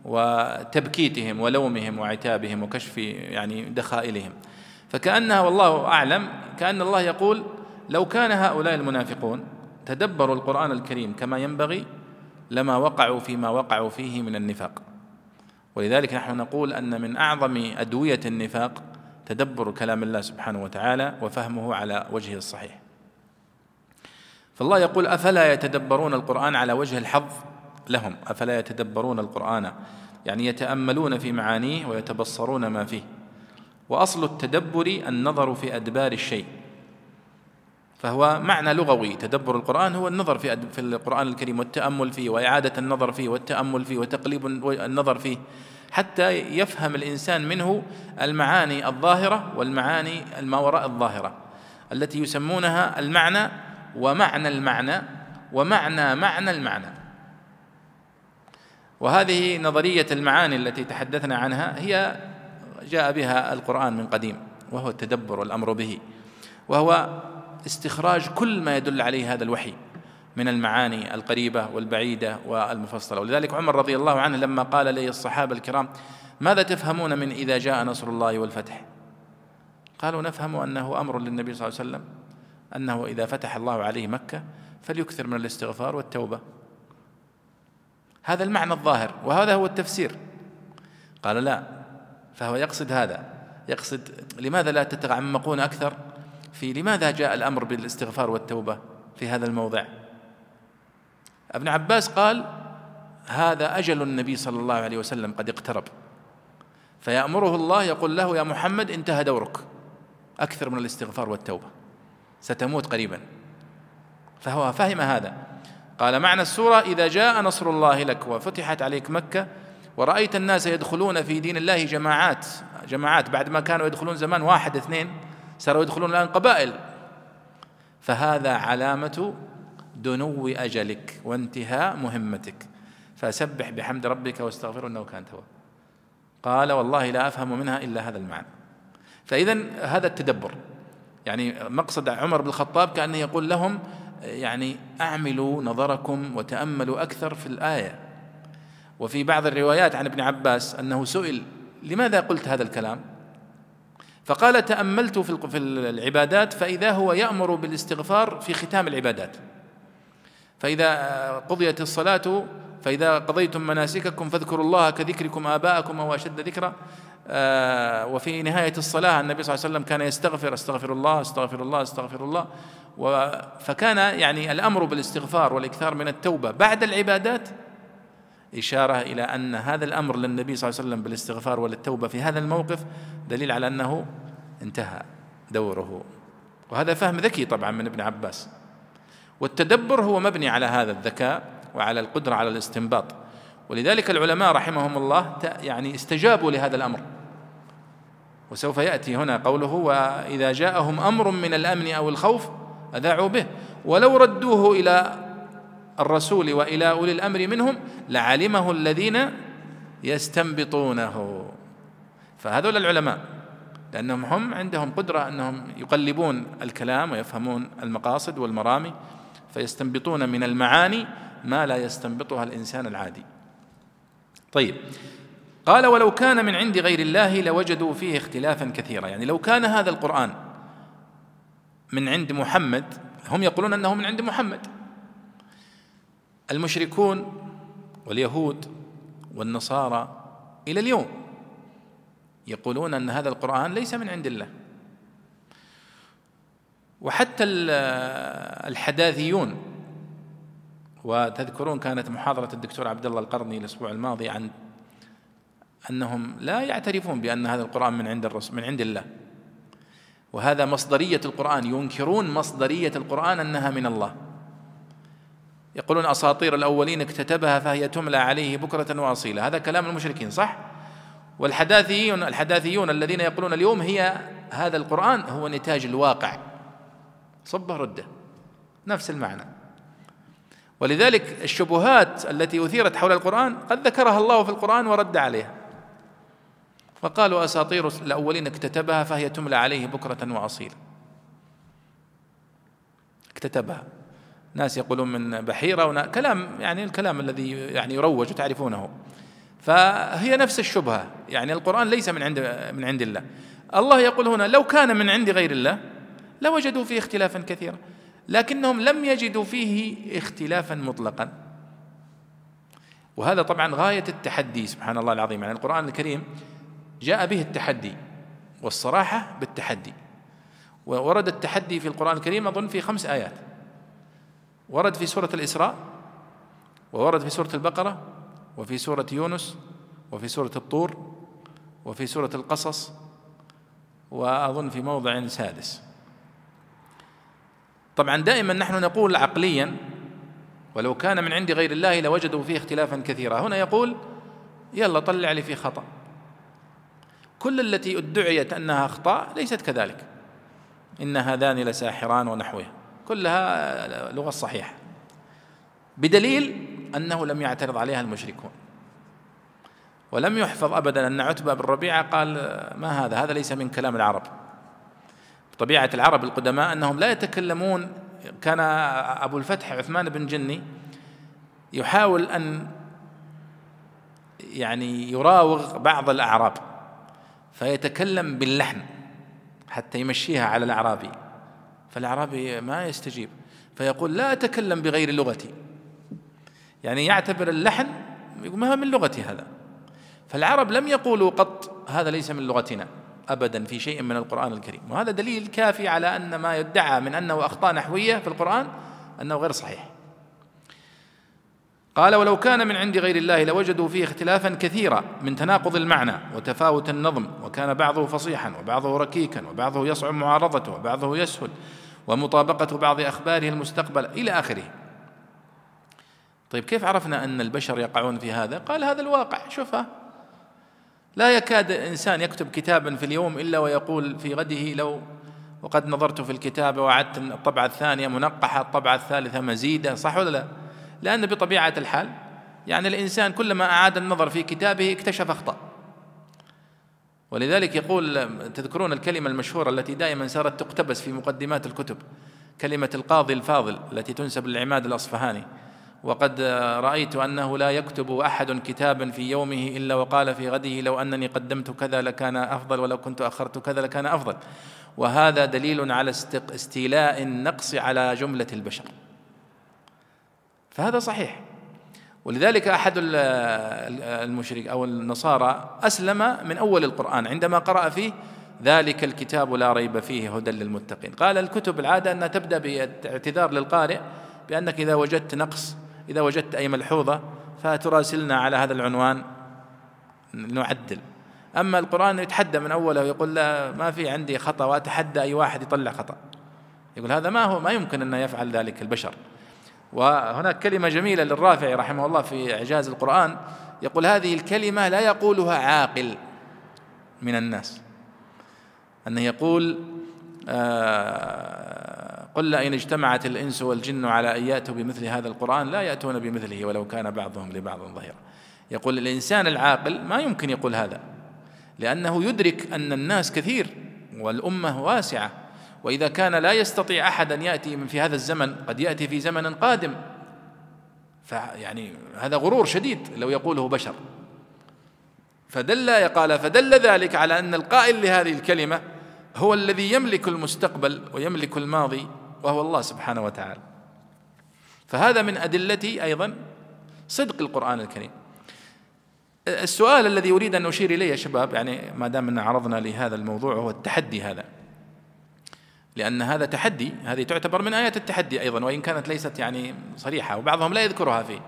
وتبكيتهم ولومهم وعتابهم وكشف يعني دخائلهم. فكأنها والله أعلم كأن الله يقول لو كان هؤلاء المنافقون تدبروا القرآن الكريم كما ينبغي لما وقعوا فيما وقعوا فيه من النفاق. ولذلك نحن نقول أن من أعظم أدوية النفاق تدبر كلام الله سبحانه وتعالى وفهمه على وجهه الصحيح. فالله يقول أفلا يتدبرون القرآن على وجه الحظ؟ لهم. أفلا يتدبرون القرآن؟ يعني يتأملون في معانيه ويتبصرون ما فيه. وأصل التدبر النظر في أدبار الشيء. فهو معنى لغوي. تدبر القرآن هو النظر في في القرآن الكريم والتأمل فيه وإعادة النظر فيه والتأمل فيه وتقليب النظر فيه. حتى يفهم الإنسان منه المعاني الظاهرة والمعاني ما وراء الظاهرة التي يسمونها المعنى ومعنى المعنى ومعنى معنى المعنى. وهذه نظرية المعاني التي تحدثنا عنها هي جاء بها القرآن من قديم وهو التدبر والأمر به. وهو استخراج كل ما يدل عليه هذا الوحي من المعاني القريبة والبعيدة والمفصلة. ولذلك عمر رضي الله عنه لما قال لي الصحابة الكرام ماذا تفهمون من إذا جاء نصر الله والفتح؟ قالوا نفهم أنه أمر للنبي صلى الله عليه وسلم أنه إذا فتح الله عليه مكة فليكثر من الاستغفار والتوبة. هذا المعنى الظاهر وهذا هو التفسير. قال لا فهو يقصد هذا يقصد لماذا لا تتعمقون أكثر؟ في لماذا جاء الأمر بالاستغفار والتوبة في هذا الموضع؟ ابن عباس قال هذا أجل النبي صلى الله عليه وسلم قد اقترب. فيأمره الله يقول له يا محمد انتهى دورك. أكثر من الاستغفار والتوبة. ستموت قريبا. فهو فهم هذا. قال معنى السورة إذا جاء نصر الله لك وفتحت عليك مكة ورأيت الناس يدخلون في دين الله جماعات جماعات بعد ما كانوا يدخلون زمان واحد اثنين صاروا يدخلون الآن قبائل. فهذا علامة دنو أجلك وانتهاء مهمتك. فسبح بحمد ربك واستغفره إنه كان توابا قال والله لا أفهم منها إلا هذا المعنى. فاذا هذا التدبر. يعني مقصد عمر بن الخطاب كأنه يقول لهم يعني أعملوا نظركم وتأملوا أكثر في الآية. وفي بعض الروايات عن ابن عباس أنه سئل لماذا قلت هذا الكلام؟ فقال تأملت في العبادات فإذا هو يأمر بالاستغفار في ختام العبادات. فإذا قضيت الصلاة فإذا قضيتم مناسككم فاذكروا الله كذكركم آباءكم أو أشد ذكرا. آه، وفي نهاية الصلاة النبي صلى الله عليه وسلم كان يستغفر استغفر الله استغفر الله استغفر الله. فكان يعني الأمر بالاستغفار والإكثار من التوبة. بعد العبادات إشارة إلى أن هذا الأمر للنبي صلى الله عليه وسلم بالاستغفار والتوبة في هذا الموقف دليل على أنه انتهى دوره. وهذا فهم ذكي طبعا من ابن عباس. والتدبر هو مبني على هذا الذكاء وعلى القدرة على الاستنباط. ولذلك العلماء رحمهم الله يعني استجابوا لهذا الأمر. وسوف يأتي هنا قوله وإذا جاءهم أمر من الأمن أو الخوف أذاعوا به. ولو ردوه إلى الرسول وإلى أولي الأمر منهم لعلمه الذين يستنبطونه. فهذول العلماء لأنهم هم عندهم قدرة أنهم يقلبون الكلام ويفهمون المقاصد والمرامي فيستنبطون من المعاني ما لا يستنبطها الإنسان العادي. طيب قال ولو كان من عند غير الله لوجدوا فيه اختلافا كثيرا. يعني لو كان هذا القرآن من عند محمد هم يقولون أنه من عند محمد. المشركون واليهود والنصارى إلى اليوم يقولون أن هذا القرآن ليس من عند الله. وحتى الحداثيون وتذكرون كانت محاضرة الدكتور عبد الله القرني الأسبوع الماضي عن أنهم لا يعترفون بأن هذا القرآن من عند الرسول من عند الله. وهذا مصدرية القرآن ينكرون مصدرية القرآن أنها من الله. يقولون أساطير الأولين اكتتبها فهي تملى عليه بكرة وأصيلا هذا كلام المشركين صح؟ والحداثيون الحداثيون الذين يقولون اليوم هي هذا القرآن هو نتاج الواقع. صبة ردة. نفس المعنى. ولذلك الشبهات التي أثيرت حول القرآن قد ذكرها الله في القرآن ورد عليها. وقالوا أساطير الأولين اكتتبها فهي تملى عليه بكرة وأصيلا اكتتبها. ناس يقولون من بحيرة ونا كلام يعني الكلام الذي يعني يروج وتعرفونه. فهي نفس الشبهة. يعني القرآن ليس من عند من عند الله. الله يقول هنا لو كان من عند غير الله لوجدوا فيه اختلافا كثيرا. لكنهم لم يجدوا فيه اختلافا مطلقا. وهذا طبعا غاية التحدي سبحان الله العظيم. يعني القرآن الكريم جاء به التحدي والصراحة بالتحدي. ورد التحدي في القرآن الكريم أظن في خمس آيات. ورد في سورة الإسراء وورد في سورة البقرة وفي سورة يونس وفي سورة الطور وفي سورة القصص وأظن في موضع سادس. طبعا دائما نحن نقول عقليا ولو كان من عند غير الله لوجدوا فيه اختلافا كثيرا. هنا يقول يلا طلع لي في خطأ. كل التي ادعيت أنها أخطاء ليست كذلك. إن هذان لساحران ونحوه. كلها لغة صحيحة. بدليل أنه لم يعترض عليها المشركون. ولم يحفظ أبدا أن عتبة بن ربيعة قال ما هذا؟ هذا ليس من كلام العرب. طبيعة العرب القدماء أنهم لا يتكلمون. كان أبو الفتح عثمان بن جني يحاول أن يعني يراوغ بعض الأعراب فيتكلم باللحن حتى يمشيها على الأعرابي. فالأعرابي ما يستجيب. فيقول لا أتكلم بغير لغتي. يعني يعتبر اللحن ما من لغتي هذا. فالعرب لم يقولوا قط هذا ليس من لغتنا ابدا في شيء من القرآن الكريم. وهذا دليل كافي على أن ما يدعى من أنه أخطاء نحوية في القرآن أنه غير صحيح. قال ولو كان من عند غير الله لوجدوا فيه اختلافا كثيرا من تناقض المعنى وتفاوت النظم وكان بعضه فصيحا وبعضه ركيكا وبعضه يصعب معارضته وبعضه يسهل ومطابقة بعض أخباره المستقبل إلى آخره. طيب كيف عرفنا أن البشر يقعون في هذا؟ قال هذا الواقع شوفها لا يكاد إنسان يكتب كتابا في اليوم إلا ويقول في غده لو وقد نظرت في الكتاب وعدت الطبعة الثانية منقحة الطبعة الثالثة مزيدة صح ولا لا؟ لأن بطبيعة الحال يعني الإنسان كلما أعاد النظر في كتابه اكتشف أخطأ ولذلك يقول تذكرون الكلمة المشهورة التي دائما صارت تقتبس في مقدمات الكتب كلمة القاضي الفاضل التي تنسب للعماد الأصفهاني. وقد رأيت أنه لا يكتب أحد كتابا في يومه إلا وقال في غده لو أنني قدمت كذا لكان أفضل ولو كنت أخرت كذا لكان أفضل. وهذا دليل على استيلاء النقص على جملة البشر. فهذا صحيح. ولذلك أحد المشرك أو النصارى أسلم من أول القرآن عندما قرأ فيه ذلك الكتاب لا ريب فيه هدى للمتقين. قال الكتب العادة أنها تبدأ باعتذار للقارئ بأنك إذا وجدت نقص إذا وجدت أي ملحوظة فتراسلنا على هذا العنوان نعدل. أما القرآن يتحدى من أوله ويقول لا ما في عندي خطأ وأتحدى أي واحد يطلع خطأ. يقول هذا ما هو ما يمكن أن يفعل ذلك البشر. وهناك كلمة جميلة للرافعي رحمه الله في إعجاز القرآن يقول هذه الكلمة لا يقولها عاقل من الناس. أنه يقول آه قل إن اجتمعت الإنس والجن على أن يأتوا بمثل هذا القرآن لا يأتون بمثله ولو كان بعضهم لبعض ظهيرا. يقول الإنسان العاقل ما يمكن يقول هذا لأنه يدرك أن الناس كثير والأمة واسعة. وإذا كان لا يستطيع أحد أن يأتي من في هذا الزمن قد يأتي في زمن قادم. فيعني هذا غرور شديد لو يقوله بشر. فدل قال فدل ذلك على أن القائل لهذه الكلمة هو الذي يملك المستقبل ويملك الماضي وهو الله سبحانه وتعالى. فهذا من أدلة أيضا صدق القرآن الكريم. السؤال الذي أريد أن أشير إليه يا شباب يعني ما دام أن عرضنا لهذا الموضوع هو التحدي هذا. لأن هذا تحدي هذه تعتبر من آيات التحدي أيضا وإن كانت ليست يعني صريحة وبعضهم لا يذكرها فيه.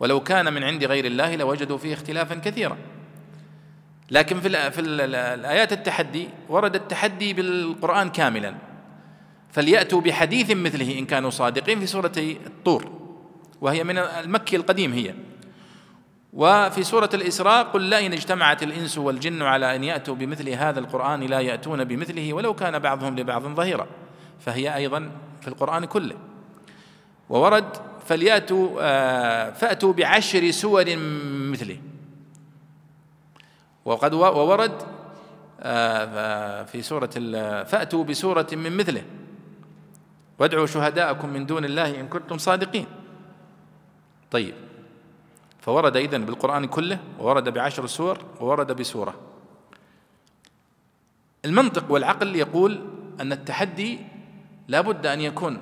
ولو كان من عند غير الله لوجدوا فيه اختلافا كثيرا. لكن في في الآيات التحدي ورد التحدي بالقرآن كاملا. فليأتوا بحديث مثله إن كانوا صادقين في سورة الطور وهي من المكي القديم هي. وفي سورة الإسراء قل لئن اجتمعت الإنس والجن على أن يأتوا بمثل هذا القرآن لا يأتون بمثله ولو كان بعضهم لبعض ظهيرا. فهي أيضا في القرآن كله. وورد فليأتوا آه، فأتوا بعشر سور مثله. وقد وورد آه، في سورة فأتوا بسورة من مثله. وادعوا شهداءكم من دون الله إن كنتم صادقين. طيب. فورد إذن بالقرآن كله وورد بعشر سور وورد بسورة. المنطق والعقل يقول أن التحدي لا بد أن يكون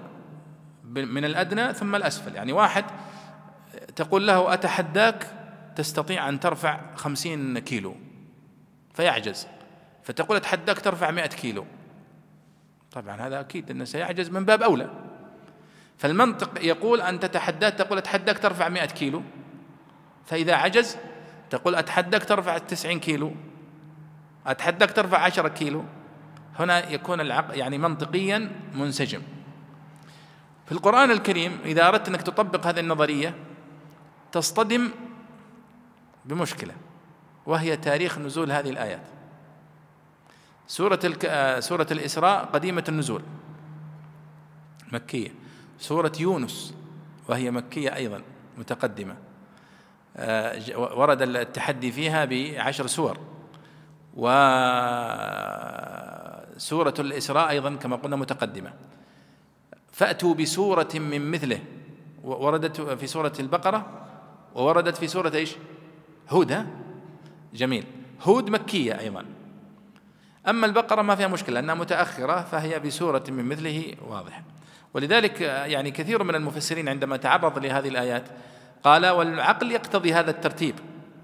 من الأدنى ثم الأسفل. يعني واحد تقول له أتحداك تستطيع أن ترفع خمسين كيلو فيعجز. فتقول أتحداك ترفع مئة كيلو. طبعا هذا أكيد أنه سيعجز من باب أولى. فالمنطق يقول أن تتحدى تقول أتحداك ترفع مئة كيلو. فإذا عجز تقول أتحداك ترفع التسعين كيلو أتحداك ترفع عشرة كيلو. هنا يكون العقل يعني منطقيا منسجم. في القرآن الكريم إذا أردت أنك تطبق هذه النظرية تصطدم بمشكلة وهي تاريخ نزول هذه الآيات. سورة الك... سورة الإسراء قديمة النزول مكية. سورة يونس وهي مكية أيضا متقدمة. آه، ورد التحدي فيها بعشر سور. وسورة الإسراء أيضا كما قلنا متقدمة. فأتوا بسورة من مثله. وردت في سورة البقرة. ووردت في سورة إيش؟ هود جميل. هود مكية أيضا. أما البقرة ما فيها مشكلة أنها متأخرة فهي بسورة من مثله واضح. ولذلك يعني كثير من المفسرين عندما تعرض لهذه الآيات قال والعقل يقتضي هذا الترتيب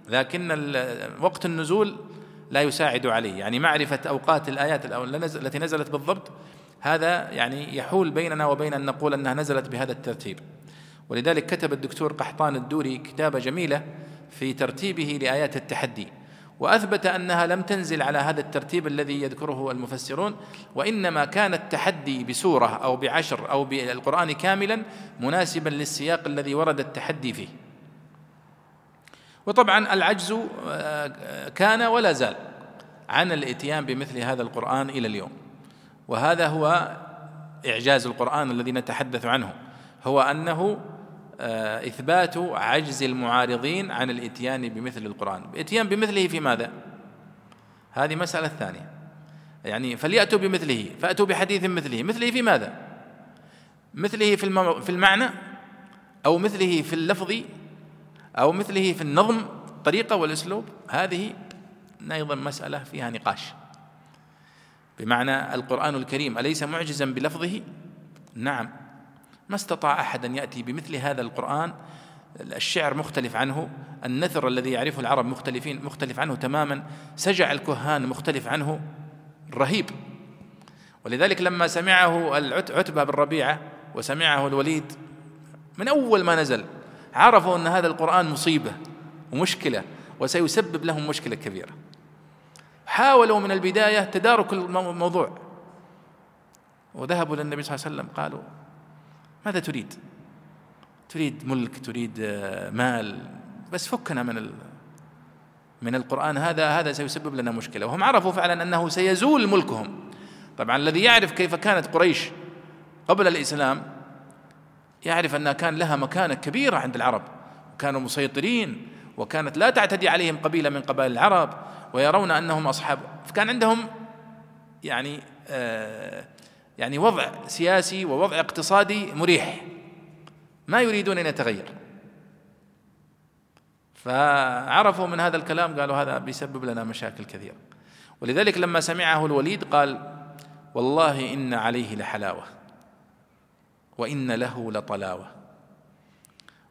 لكن وقت النزول لا يساعد عليه. يعني معرفة أوقات الآيات التي نزلت بالضبط هذا يعني يحول بيننا وبين أن نقول أنها نزلت بهذا الترتيب. ولذلك كتب الدكتور قحطان الدوري كتابة جميلة في ترتيبه لآيات التحدي. وأثبت أنها لم تنزل على هذا الترتيب الذي يذكره المفسرون وإنما كان التحدي بسورة أو بعشر أو بالقرآن كاملا مناسبا للسياق الذي ورد التحدي فيه. وطبعا العجز آه، كان ولا زال عن الإتيان بمثل هذا القرآن إلى اليوم. وهذا هو إعجاز القرآن الذي نتحدث عنه هو أنه إثبات عجز المعارضين عن الإتيان بمثل القرآن الإتيان بمثله في ماذا؟ هذه مسألة ثانية يعني فليأتوا بمثله فأتوا بحديث مثله مثله في ماذا؟ مثله في, في المعنى أو مثله في اللفظ أو مثله في النظم الطريقة والأسلوب هذه أيضا مسألة فيها نقاش بمعنى القرآن الكريم أليس معجزا بلفظه؟ نعم ما استطاع أحد أن يأتي بمثل هذا القرآن. الشعر مختلف عنه النثر الذي يعرفه العرب مختلفين مختلف عنه تماما. سجع الكهان مختلف عنه رهيب. ولذلك لما سمعه عتبة بن ربيعة وسمعه الوليد من أول ما نزل عرفوا أن هذا القرآن مصيبة ومشكلة وسيسبب لهم مشكلة كبيرة. حاولوا من البداية تدارك الموضوع. وذهبوا للنبي صلى الله عليه وسلم قالوا ماذا تريد؟ تريد ملك تريد آه، مال. بس فكنا من من القرآن. هذا هذا سيسبب لنا مشكلة. وهم عرفوا فعلا أنه سيزول ملكهم. طبعا الذي يعرف كيف كانت قريش قبل الإسلام يعرف أنها كان لها مكانة كبيرة عند العرب. كانوا مسيطرين وكانت لا تعتدي عليهم قبيلة من قبائل العرب ويرون أنهم أصحاب. فكان عندهم يعني آه يعني وضع سياسي ووضع اقتصادي مريح. ما يريدون أن يتغير. فعرفوا من هذا الكلام قالوا هذا بيسبب لنا مشاكل كثيرة. ولذلك لما سمعه الوليد قال والله إن عليه لحلاوة وإن له لطلاوة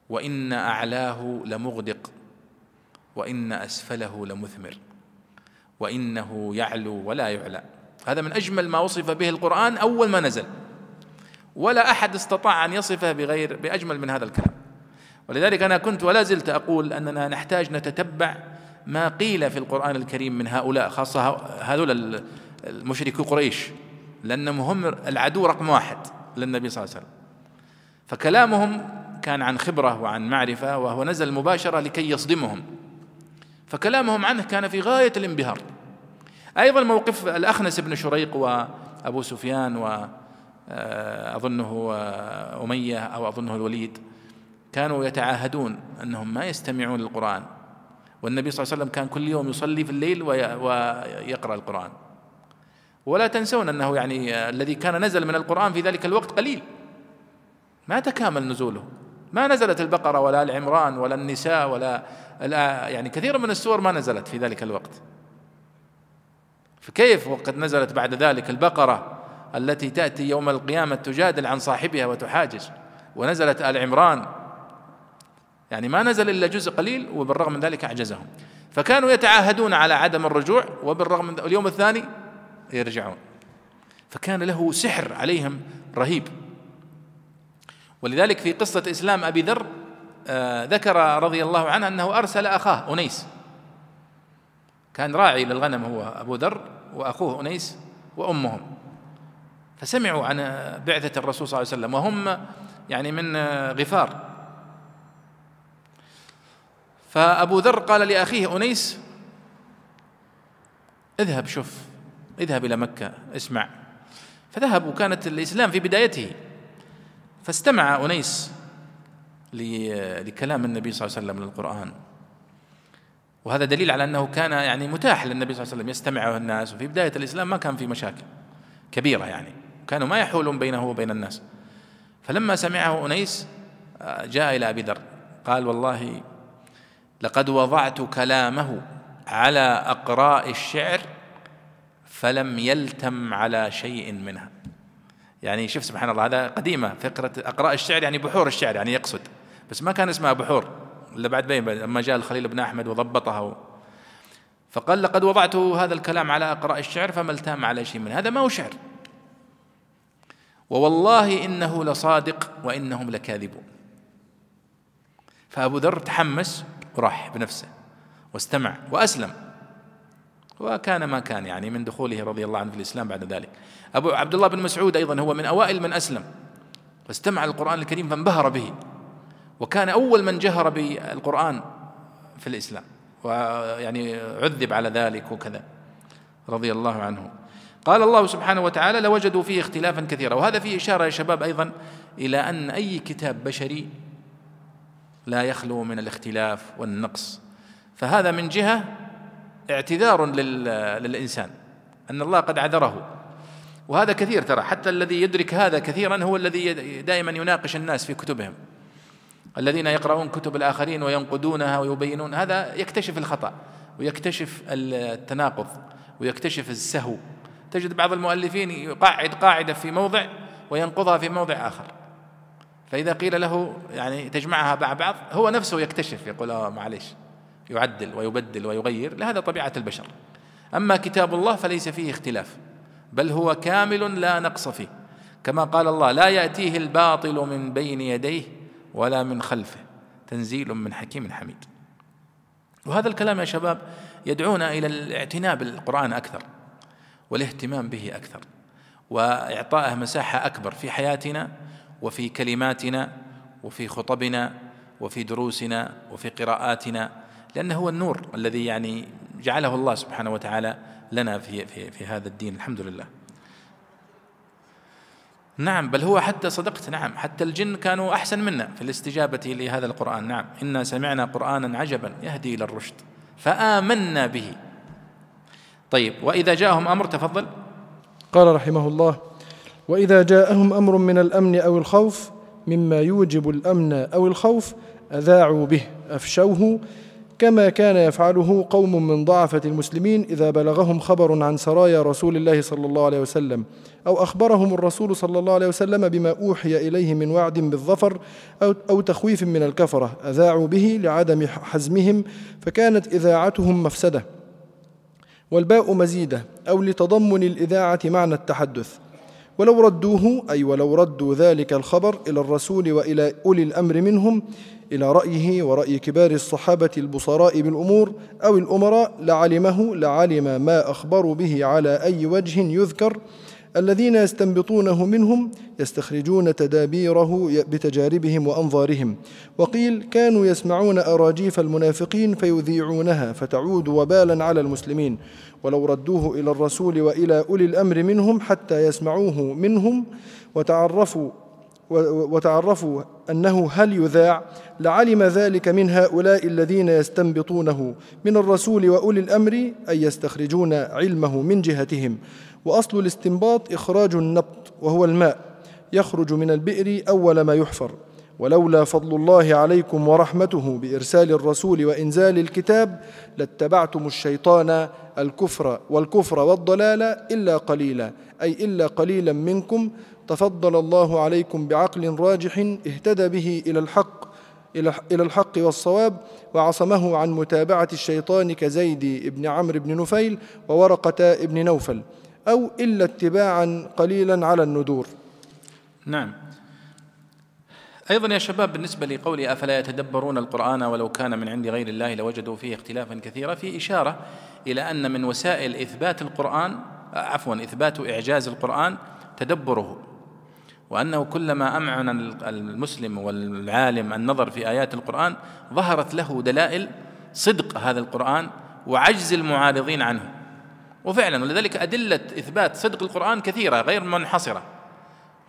وإن أعلاه لمغدق وإن أسفله لمثمر وإنه يعلو ولا يعلى. هذا من أجمل ما وصف به القرآن أول ما نزل. ولا أحد استطاع أن يصفه بغير بأجمل من هذا الكلام. ولذلك أنا كنت ولا زلت أقول أننا نحتاج نتتبع ما قيل في القرآن الكريم من هؤلاء خاصة هذول المشركو قريش لأنهم هم العدو رقم واحد للنبي صلى الله عليه وسلم. فكلامهم كان عن خبرة وعن معرفة وهو نزل مباشرة لكي يصدمهم. فكلامهم عنه كان في غاية الانبهار. أيضا موقف الأخنس بن شريق وأبو سفيان وأظنه آه، أمية أو أظنه الوليد كانوا يتعاهدون أنهم ما يستمعون للقرآن. والنبي صلى الله عليه وسلم كان كل يوم يصلي في الليل ويقرأ القرآن. ولا تنسون أنه يعني الذي كان نزل من القرآن في ذلك الوقت قليل. ما تكامل نزوله. ما نزلت البقرة ولا العمران ولا النساء ولا يعني كثير من السور ما نزلت في ذلك الوقت. فكيف وقد نزلت بعد ذلك البقرة التي تأتي يوم القيامة تجادل عن صاحبها وتحاجز؟ ونزلت آل عمران. يعني ما نزل إلا جزء قليل وبالرغم من ذلك أعجزهم. فكانوا يتعاهدون على عدم الرجوع وبالرغم من اليوم الثاني يرجعون. فكان له سحر عليهم رهيب. ولذلك في قصة إسلام أبي ذر آه ذكر رضي الله عنه أنه أرسل أخاه أنيس. كان راعي للغنم هو أبو ذر وأخوه أنيس وأمهم. فسمعوا عن بعثة الرسول صلى الله عليه وسلم وهم يعني من غفار. فأبو ذر قال لأخيه أنيس اذهب شوف اذهب إلى مكة اسمع. فذهب وكانت الإسلام في بدايته. فاستمع أنيس لكلام النبي صلى الله عليه وسلم للقرآن. وهذا دليل على أنه كان يعني متاح للنبي صلى الله عليه وسلم يستمعه الناس وفي بداية الإسلام ما كان في مشاكل كبيرة يعني كانوا ما يحولون بينه وبين الناس. فلما سمعه أنيس آه، جاء إلى أبي ذر قال والله لقد وضعت كلامه على أقراء الشعر فلم يلتم على شيء منها. يعني شوف سبحان الله هذا قديمة فكرة أقراء الشعر يعني بحور الشعر يعني يقصد بس ما كان اسمها بحور. إلا بعد بين لما جاء الخليل بن أحمد وضبطها فقال لقد وضعت هذا الكلام على أقراء الشعر فما التام على شيء منه هذا ما هو شعر؟ ووالله إنه لصادق وإنهم لكاذبون. فأبو ذر تحمس وراح بنفسه واستمع وأسلم. وكان ما كان يعني من دخوله رضي الله عنه في الإسلام بعد ذلك. أبو عبد الله بن مسعود أيضا هو من أوائل من أسلم. واستمع القرآن الكريم فانبهر به. وكان أول من جهر بالقرآن في الإسلام ويعني عذب على ذلك وكذا رضي الله عنه. قال الله سبحانه وتعالى لوجدوا فيه اختلافا كثيرا. وهذا فيه إشارة يا شباب أيضا إلى أن أي كتاب بشري لا يخلو من الاختلاف والنقص. فهذا من جهة اعتذار للإنسان أن الله قد عذره. وهذا كثير ترى حتى الذي يدرك هذا كثيرا هو الذي دائما يناقش الناس في كتبهم. الذين يقرؤون كتب الآخرين وينقدونها ويبينون هذا يكتشف الخطأ ويكتشف التناقض ويكتشف السهو. تجد بعض المؤلفين يقعد قاعدة في موضع وينقضها في موضع آخر. فإذا قيل له يعني تجمعها مع بعض هو نفسه يكتشف يقول آه معلش يعدل ويبدل ويغير لهذا طبيعة البشر. أما كتاب الله فليس فيه اختلاف بل هو كامل لا نقص فيه. كما قال الله لا يأتيه الباطل من بين يديه ولا من خلفه. تنزيل من حكيم حميد. وهذا الكلام يا شباب يدعونا إلى الاعتناء بالقرآن أكثر والاهتمام به أكثر وإعطائه مساحة أكبر في حياتنا وفي كلماتنا وفي خطبنا وفي دروسنا وفي قراءاتنا لأنه هو النور الذي يعني جعله الله سبحانه وتعالى لنا في في في هذا الدين. الحمد لله. نعم بل هو حتى صدقت نعم. حتى الجن كانوا أحسن منا في الاستجابة لهذا القرآن نعم. إنا سمعنا قرآنا عجبا يهدي إلى الرشد فآمنا به. طيب وإذا جاءهم أمر تفضل. قال رحمه الله وإذا جاءهم أمر من الأمن أو الخوف مما يوجب الأمن أو الخوف أذاعوا به أفشوه. كما كان يفعله قوم من ضعفة المسلمين إذا بلغهم خبر عن سرايا رسول الله صلى الله عليه وسلم أو أخبرهم الرسول صلى الله عليه وسلم بما أوحي إليه من وعد بالظفر أو, أو تخويف من الكفرة أذاعوا به لعدم حزمهم فكانت إذاعتهم مفسدة والباء مزيدة أو لتضمن الإذاعة معنى التحدث. ولو ردوه أي ولو ردوا ذلك الخبر إلى الرسول وإلى أولي الأمر منهم إلى رأيه ورأي كبار الصحابة البصراء بالأمور أو الأمراء لعلمه لعلم ما أخبروا به على أي وجه يذكر. الذين يستنبطونه منهم يستخرجون تدابيره بتجاربهم وأنظارهم. وقيل كانوا يسمعون أراجيف المنافقين فيذيعونها فتعود وبالا على المسلمين. ولو ردوه إلى الرسول وإلى أولي الأمر منهم حتى يسمعوه منهم وتعرفوا وتعرفوا أنه هل يذاع لعلم ذلك من هؤلاء الذين يستنبطونه من الرسول وأولي الأمر اي يستخرجون علمه من جهتهم. وأصل الاستنباط إخراج النبط وهو الماء يخرج من البئر أول ما يحفر. ولولا فضل الله عليكم ورحمته بإرسال الرسول وإنزال الكتاب لاتبعتم الشيطان الكفر والكفر والضلال إلا قليلا أي إلا قليلا منكم تفضل الله عليكم بعقل راجح اهتدى به إلى الحق إلى الحق والصواب وعصمه عن متابعة الشيطان كزيد بن عمرو بن نفيل وورقة بن نوفل أو إلا اتباعا قليلا على الندور نعم. أيضا يا شباب بالنسبة لقولي أفلا يتدبرون القرآن ولو كان من عند غير الله لوجدوا فيه اختلافا كثيرا في إشارة إلى أن من وسائل إثبات القرآن عفوا إثبات إعجاز القرآن تدبره. وأنه كلما أمعن المسلم والعالم النظر في آيات القرآن ظهرت له دلائل صدق هذا القرآن وعجز المعارضين عنه. وفعلا ولذلك أدلة إثبات صدق القرآن كثيرة غير منحصرة.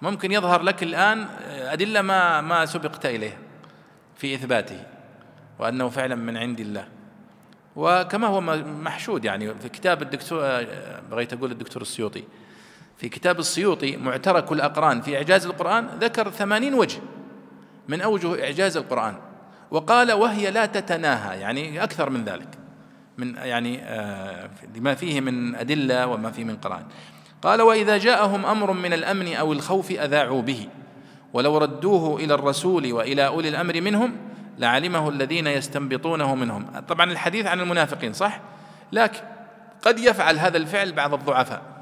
ممكن يظهر لك الآن أدلة ما ما سبقت إليها في إثباته وأنه فعلا من عند الله. وكما هو محشود يعني في كتاب الدكتور بغيت أقول الدكتور السيوطي في كتاب السيوطي معترك الأقران في إعجاز القرآن ذكر ثمانين وجه من أوجه إعجاز القرآن وقال وهي لا تتناهى يعني أكثر من ذلك من يعني آه لما فيه من أدلة وما فيه من قرآن. قال وإذا جاءهم أمر من الأمن أو الخوف أذاعوا به ولو ردوه إلى الرسول وإلى أولي الأمر منهم لعلمه الذين يستنبطونه منهم. طبعا الحديث عن المنافقين صح؟ لكن قد يفعل هذا الفعل بعض الضعفاء.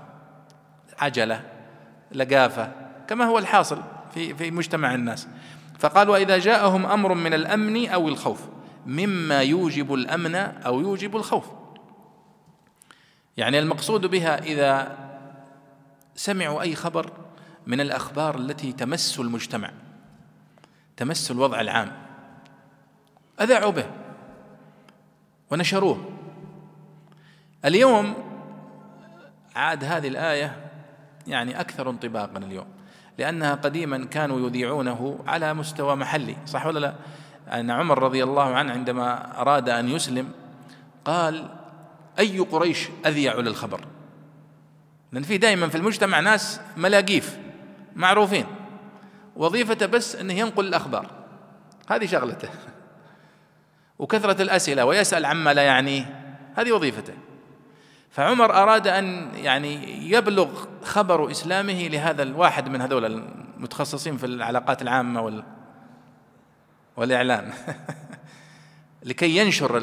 عجلة لقافة كما هو الحاصل في في مجتمع الناس. فقال وإذا جاءهم أمر من الأمن أو الخوف مما يوجب الأمن أو يوجب الخوف. يعني المقصود بها إذا سمعوا أي خبر من الأخبار التي تمس المجتمع تمس الوضع العام. أذاعوا به ونشروه. اليوم عاد هذه الآية يعني أكثر انطباقا اليوم لأنها قديما كانوا يذيعونه على مستوى محلي صح ولا لا؟ أن عمر رضي الله عنه عندما أراد أن يسلم قال أي قريش أذيع للخبر؟ لأن في دائما في المجتمع ناس ملاقيف معروفين وظيفته بس أنه ينقل الأخبار. هذه شغلته. وكثرة الأسئلة ويسأل عما لا يعنيه هذه وظيفته. فعمر أراد أن يعني يبلغ خبر إسلامه لهذا الواحد من هذول المتخصصين في العلاقات العامة وال والإعلان لكي ينشر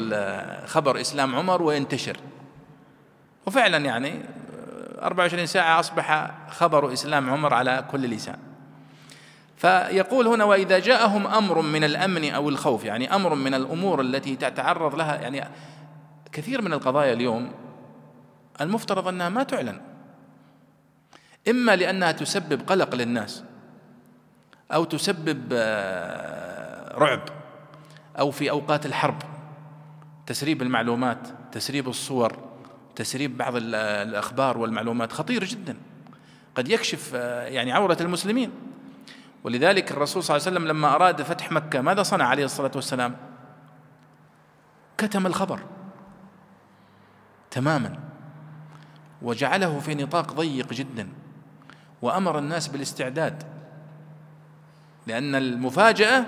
خبر إسلام عمر وينتشر. وفعلا يعني 24 ساعة أصبح خبر إسلام عمر على كل لسان. فيقول هنا وإذا جاءهم أمر من الأمن أو الخوف يعني أمر من الأمور التي تتعرض لها يعني كثير من القضايا اليوم المفترض أنها ما تعلن. إما لأنها تسبب قلق للناس أو تسبب آه، رعب أو في أوقات الحرب. تسريب المعلومات تسريب الصور تسريب بعض الأخبار والمعلومات خطير جدا. قد يكشف آه، يعني عورة المسلمين. ولذلك الرسول صلى الله عليه وسلم لما أراد فتح مكة ماذا صنع عليه الصلاة والسلام؟ كتم الخبر تماما. وجعله في نطاق ضيق جدا وأمر الناس بالاستعداد لأن المفاجأة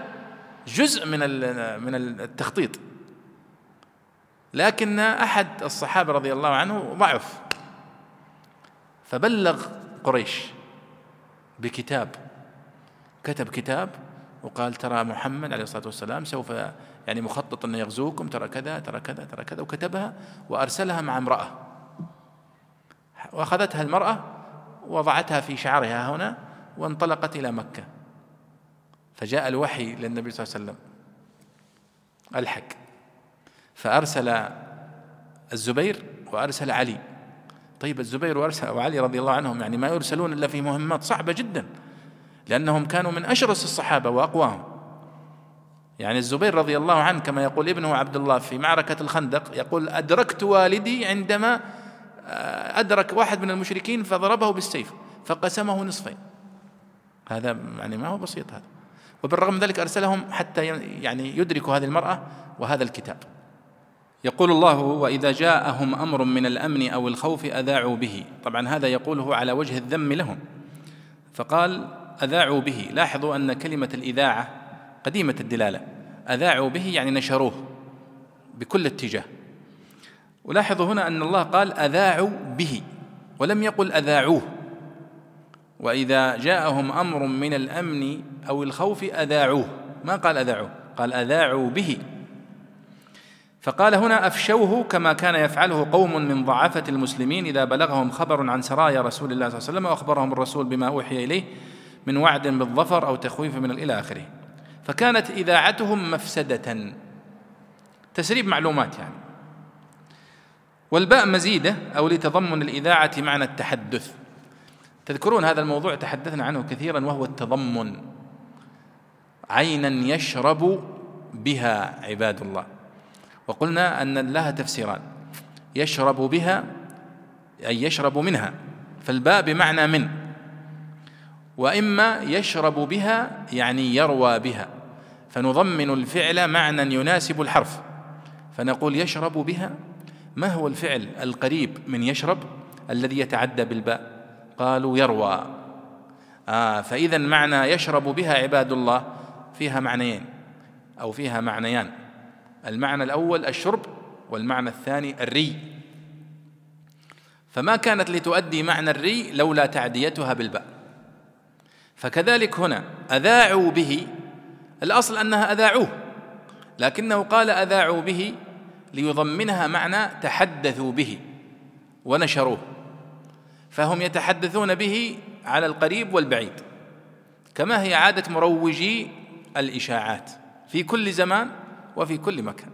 جزء من من التخطيط. لكن أحد الصحابة رضي الله عنه ضعف. فبلغ قريش بكتاب كتب كتاب وقال ترى محمد عليه الصلاة والسلام سوف يعني مخطط أن يغزوكم ترى كذا ترى كذا ترى كذا وكتبها وأرسلها مع امرأة. وأخذتها المرأة وضعتها في شعرها هنا وانطلقت إلى مكة. فجاء الوحي للنبي صلى الله عليه وسلم. الحق فأرسل الزبير وأرسل علي. طيب الزبير وأرسل وعلي رضي الله عنهم يعني ما يرسلون إلا في مهمات صعبة جدا لأنهم كانوا من أشرس الصحابة وأقواهم. يعني الزبير رضي الله عنه كما يقول ابنه عبد الله في معركة الخندق يقول أدركت والدي عندما أدرك واحد من المشركين فضربه بالسيف فقسمه نصفين. هذا يعني ما هو بسيط هذا. وبالرغم من ذلك أرسلهم حتى يعني يدركوا هذه المرأة وهذا الكتاب. يقول الله وإذا جاءهم أمر من الأمن أو الخوف أذاعوا به. طبعا هذا يقوله على وجه الذم لهم. فقال أذاعوا به. لاحظوا أن كلمة الإذاعة قديمة الدلالة. أذاعوا به يعني نشروه بكل اتجاه. ولاحظوا هنا أن الله قال أذاعوا به ولم يقل أذاعوه. وإذا جاءهم أمر من الأمن أو الخوف أذاعوه. ما قال أذاعوه؟ قال أذاعوا به. فقال هنا أفشوه كما كان يفعله قوم من ضعفة المسلمين إذا بلغهم خبر عن سرايا رسول الله صلى الله عليه وسلم وأخبرهم الرسول بما أوحي إليه من وعد بالظفر أو تخويف من إلى آخره. فكانت إذاعتهم مفسدة. تسريب معلومات يعني. والباء مزيدة أو لتضمن الإذاعة معنى التحدث. تذكرون هذا الموضوع؟ تحدثنا عنه كثيرا وهو التضمن. عينا يشرب بها عباد الله. وقلنا أن لها تفسيران. يشرب بها أي يشرب منها. فالباء بمعنى من. وإما يشرب بها يعني يروى بها. فنضمن الفعل معنى يناسب الحرف. فنقول يشرب بها ما هو الفعل القريب من يشرب الذي يتعدى بالباء؟ قالوا يروى. آه فإذا معنى يشرب بها عباد الله فيها معنيين أو فيها معنيان. المعنى الأول الشرب والمعنى الثاني الري. فما كانت لتؤدي معنى الري لولا تعديتها بالباء. فكذلك هنا أذاعوا به. الأصل أنها أذاعوه لكنه قال أذاعوا به ليضمنها معنى تحدثوا به ونشروه. فهم يتحدثون به على القريب والبعيد كما هي عادة مروجي الإشاعات في كل زمان وفي كل مكان.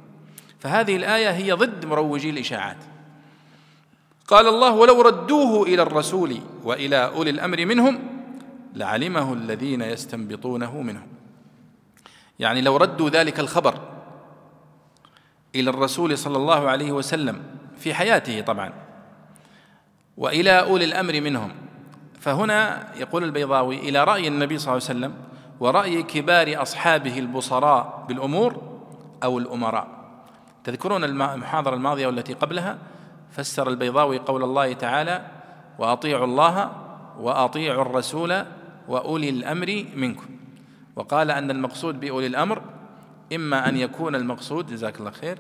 فهذه الآية هي ضد مروجي الإشاعات. قال الله ولو ردوه إلى الرسول وإلى أولي الأمر منهم لعلمه الذين يستنبطونه منهم. يعني لو ردوا ذلك الخبر إلى الرسول صلى الله عليه وسلم في حياته طبعا وإلى أولي الأمر منهم. فهنا يقول البيضاوي إلى رأي النبي صلى الله عليه وسلم ورأي كبار أصحابه البصراء بالأمور أو الأمراء. تذكرون المحاضرة الماضية والتي قبلها؟ فسر البيضاوي قول الله تعالى وأطيعوا الله وأطيعوا الرسول وأولي الأمر منكم. وقال أن المقصود بأولي الأمر إما أن يكون المقصود جزاك الله خير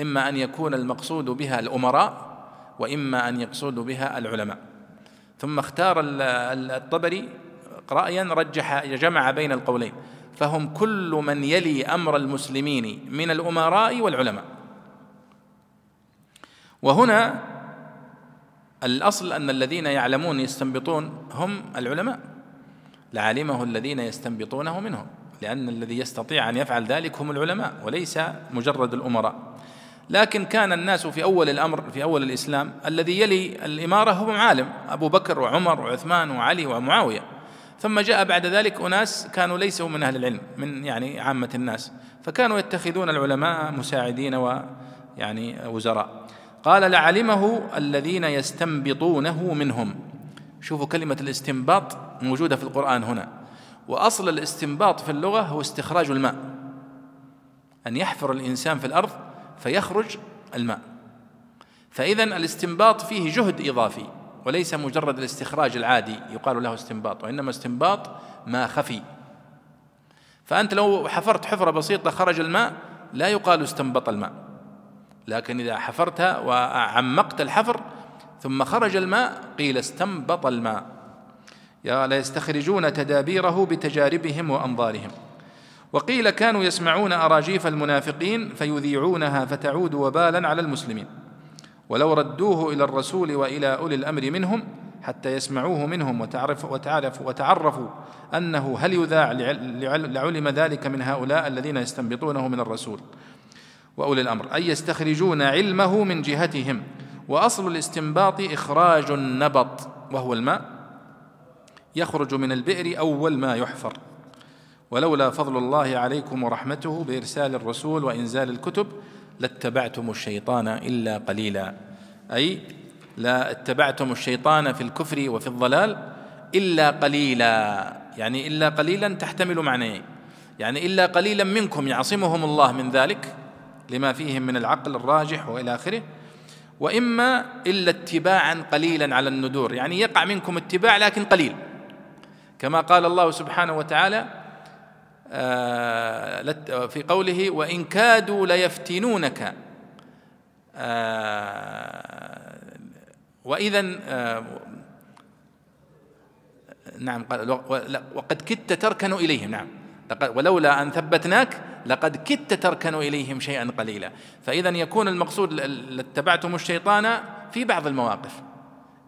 إما أن يكون المقصود بها الأمراء وإما أن يقصد بها العلماء. ثم اختار الطبري رأيا رجح جمع بين القولين. فهم كل من يلي أمر المسلمين من الأمراء والعلماء. وهنا الأصل أن الذين يعلمون يستنبطون هم العلماء. لعلمه الذين يستنبطونه منهم. لأن الذي يستطيع أن يفعل ذلك هم العلماء وليس مجرد الأمراء. لكن كان الناس في أول الأمر في أول الإسلام الذي يلي الإمارة هو عالم أبو بكر وعمر وعثمان وعلي ومعاوية. ثم جاء بعد ذلك أناس كانوا ليسوا من أهل العلم من يعني عامة الناس. فكانوا يتخذون العلماء مساعدين ويعني وزراء. قال لعلمه الذين يستنبطونه منهم. شوفوا كلمة الاستنباط موجودة في القرآن هنا. وأصل الاستنباط في اللغة هو استخراج الماء. أن يحفر الإنسان في الأرض فيخرج الماء. فإذا الاستنباط فيه جهد إضافي وليس مجرد الاستخراج العادي يقال له استنباط وإنما استنباط ما خفي. فأنت لو حفرت حفرة بسيطة خرج الماء لا يقال استنبط الماء. لكن إذا حفرتها وعمقت الحفر ثم خرج الماء قيل استنبط الماء. يا ليستخرجون تدابيره بتجاربهم وأنظارهم. وقيل كانوا يسمعون أراجيف المنافقين فيذيعونها فتعود وبالا على المسلمين. ولو ردوه إلى الرسول وإلى أولي الأمر منهم حتى يسمعوه منهم وتعرف وتعرف وتعرفوا أنه هل يذاع لعلم ذلك من هؤلاء الذين يستنبطونه من الرسول وأولي الأمر. أي يستخرجون علمه من جهتهم. وأصل الاستنباط إخراج النبط وهو الماء. يخرج من البئر أول ما يحفر. ولولا فضل الله عليكم ورحمته بإرسال الرسول وإنزال الكتب لاتبعتم الشيطان إلا قليلا. أي لا اتبعتم الشيطان في الكفر وفي الضلال إلا قليلا. يعني إلا قليلا تحتمل معنيين يعني إلا قليلا منكم يعصمهم الله من ذلك لما فيهم من العقل الراجح وإلى آخره. وإما إلا اتباعا قليلا على الندور. يعني يقع منكم اتباع لكن قليل. كما قال الله سبحانه وتعالى آه، في قوله وإن كادوا ليفتنونك. آه، واذا آه، نعم قال وقد كدت تركن إليهم. نعم. ولولا أن ثبتناك لقد كدت تركن إليهم شيئا قليلا. فاذا يكون المقصود لاتبعتم الشيطان في بعض المواقف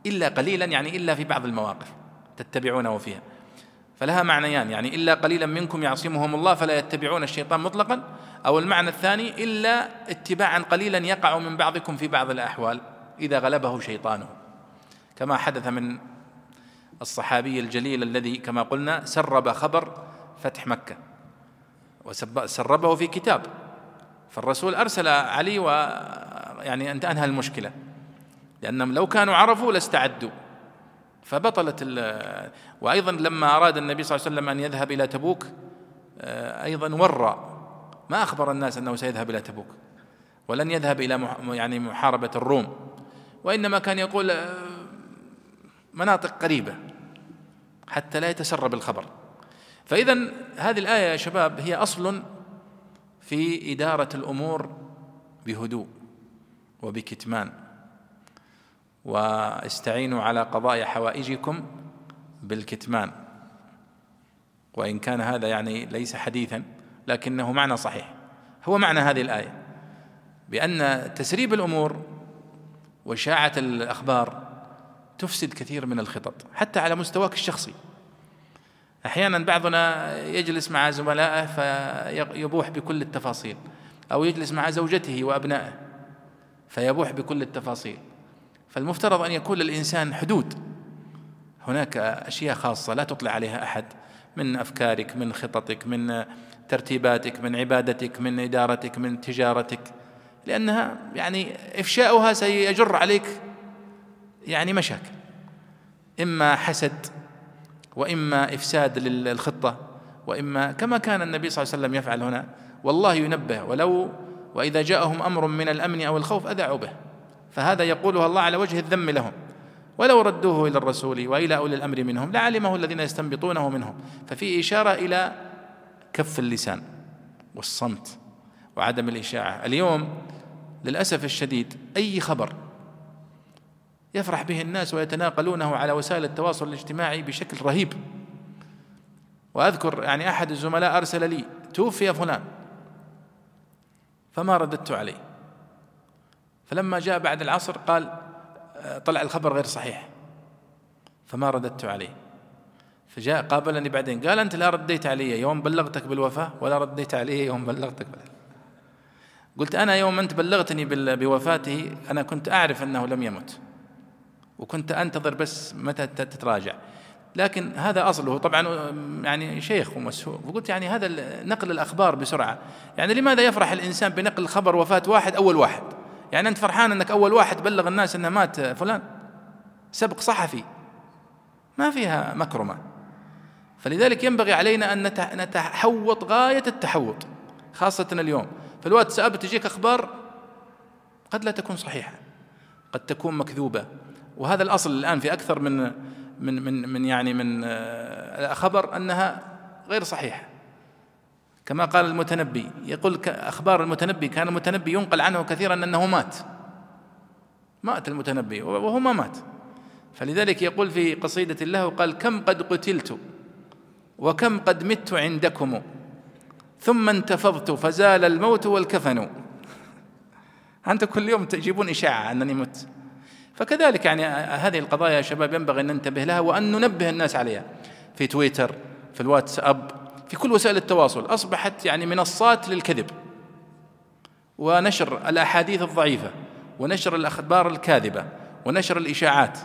إلا قليلا يعني إلا في بعض المواقف تتبعونه فيها. فلها معنيان يعني إلا قليلا منكم يعصمهم الله فلا يتبعون الشيطان مطلقا أو المعنى الثاني إلا اتباعا قليلا يقع من بعضكم في بعض الأحوال إذا غلبه شيطانه. كما حدث من الصحابي الجليل الذي كما قلنا سرب خبر فتح مكة وسربه في كتاب. فالرسول أرسل علي و يعني أن أنهى المشكلة لأنهم لو كانوا عرفوا لاستعدوا. فبطلت وأيضا لما أراد النبي صلى الله عليه وسلم أن يذهب إلى تبوك آه، أيضا ورى ما أخبر الناس أنه سيذهب إلى تبوك ولن يذهب إلى يعني محاربة الروم وإنما كان يقول آه، مناطق قريبة حتى لا يتسرب الخبر. فإذا هذه الآية يا شباب هي أصل في إدارة الأمور بهدوء وبكتمان. واستعينوا على قضاء حوائجكم بالكتمان. وإن كان هذا يعني ليس حديثا لكنه معنى صحيح. هو معنى هذه الآية بأن تسريب الأمور وإشاعة الأخبار تفسد كثير من الخطط حتى على مستواك الشخصي. أحيانا بعضنا يجلس مع زملائه فيبوح بكل التفاصيل أو يجلس مع زوجته وأبنائه فيبوح بكل التفاصيل. فالمفترض أن يكون للإنسان حدود. هناك أشياء خاصة لا تطلع عليها أحد من أفكارك من خططك من ترتيباتك من عبادتك من إدارتك من تجارتك لأنها يعني إفشاؤها سيجر عليك يعني مشاكل. إما حسد وإما إفساد للخطة وإما كما كان النبي صلى الله عليه وسلم يفعل هنا والله ينبه ولو وإذا جاءهم أمر من الأمن أو الخوف أذاعوا به. فهذا يقولها الله على وجه الذم لهم. ولو ردوه إلى الرسول وإلى أولي الأمر منهم لعلمه الذين يستنبطونه منهم. ففي إشارة إلى كف اللسان والصمت وعدم الإشاعة. اليوم للأسف الشديد أي خبر يفرح به الناس ويتناقلونه على وسائل التواصل الاجتماعي بشكل رهيب. وأذكر يعني أحد الزملاء أرسل لي توفي فلان فما رددت عليه. فلما جاء بعد العصر قال طلع الخبر غير صحيح. فما رددت عليه. فجاء قابلني بعدين قال أنت لا رديت علي يوم بلغتك بالوفاة ولا رديت علي يوم بلغتك بالوفاة. قلت أنا يوم أنت بلغتني بوفاته أنا كنت أعرف أنه لم يمت. وكنت أنتظر بس متى تتراجع. لكن هذا أصله. طبعا يعني شيخ ومسهور وقلت يعني هذا نقل الأخبار بسرعة. يعني لماذا يفرح الإنسان بنقل خبر وفاة واحد أول واحد؟ يعني أنت فرحان أنك أول واحد بلغ الناس أنه مات فلان؟ سبق صحفي. ما فيها مكرمة. فلذلك ينبغي علينا أن نتحوط غاية التحوط خاصة اليوم. في الواتساب تجيك أخبار قد لا تكون صحيحة قد تكون مكذوبة. وهذا الأصل الآن في أكثر من من من من يعني من آه، خبر أنها غير صحيحة. كما قال المتنبي. يقول أخبار المتنبي كان المتنبي ينقل عنه كثيرا أنه مات. مات المتنبي وهو ما مات. فلذلك يقول في قصيدة له قال كم قد قتلت وكم قد مت عندكم ثم انتفضت فزال الموت والكفن. أنتم كل يوم تجيبون إشاعة أنني مت. فكذلك يعني هذه القضايا يا شباب ينبغي أن ننتبه لها وأن ننبه الناس عليها. في تويتر في الواتساب في كل وسائل التواصل أصبحت يعني منصات للكذب. ونشر الأحاديث الضعيفة ونشر الأخبار الكاذبة ونشر الإشاعات.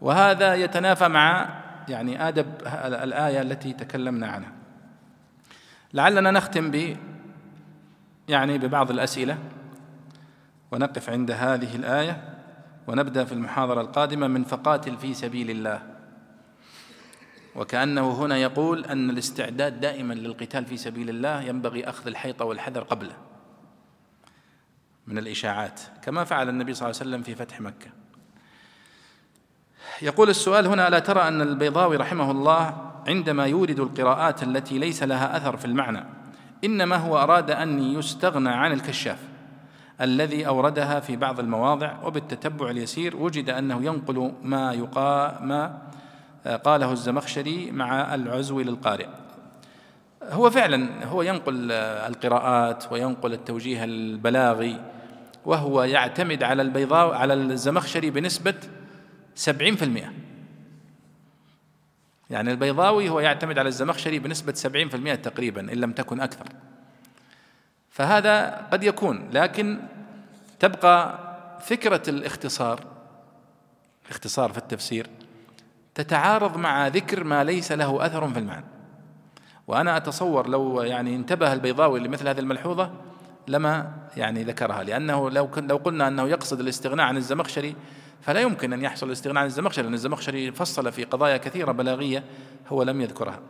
وهذا يتنافى مع يعني آدب الآية التي تكلمنا عنها. لعلنا نختم ب يعني ببعض الأسئلة. ونقف عند هذه الآية. ونبدأ في المحاضرة القادمة من فقاتل في سبيل الله. وكأنه هنا يقول أن الاستعداد دائما للقتال في سبيل الله ينبغي أخذ الحيطة والحذر قبله من الإشاعات كما فعل النبي صلى الله عليه وسلم في فتح مكة. يقول السؤال هنا ألا ترى أن البيضاوي رحمه الله عندما يورد القراءات التي ليس لها أثر في المعنى إنما هو أراد أن يستغنى عن الكشاف الذي أوردها في بعض المواضع وبالتتبع اليسير وجد أنه ينقل ما يقا ما قاله الزمخشري مع العزو للقارئ. هو فعلا هو ينقل القراءات وينقل التوجيه البلاغي وهو يعتمد على البيضاء على الزمخشري بنسبة سبعين في المئة. يعني البيضاوي هو يعتمد على الزمخشري بنسبة سبعين في المئة تقريبا إن لم تكن أكثر. فهذا قد يكون لكن تبقى فكرة الاختصار الاختصار في التفسير تتعارض مع ذكر ما ليس له أثر في المعنى. وأنا أتصور لو يعني انتبه البيضاوي لمثل هذه الملحوظة لما يعني ذكرها لأنه لو لو قلنا أنه يقصد الاستغناء عن الزمخشري فلا يمكن أن يحصل الاستغناء عن الزمخشري لأن الزمخشري فصل في قضايا كثيرة بلاغية هو لم يذكرها.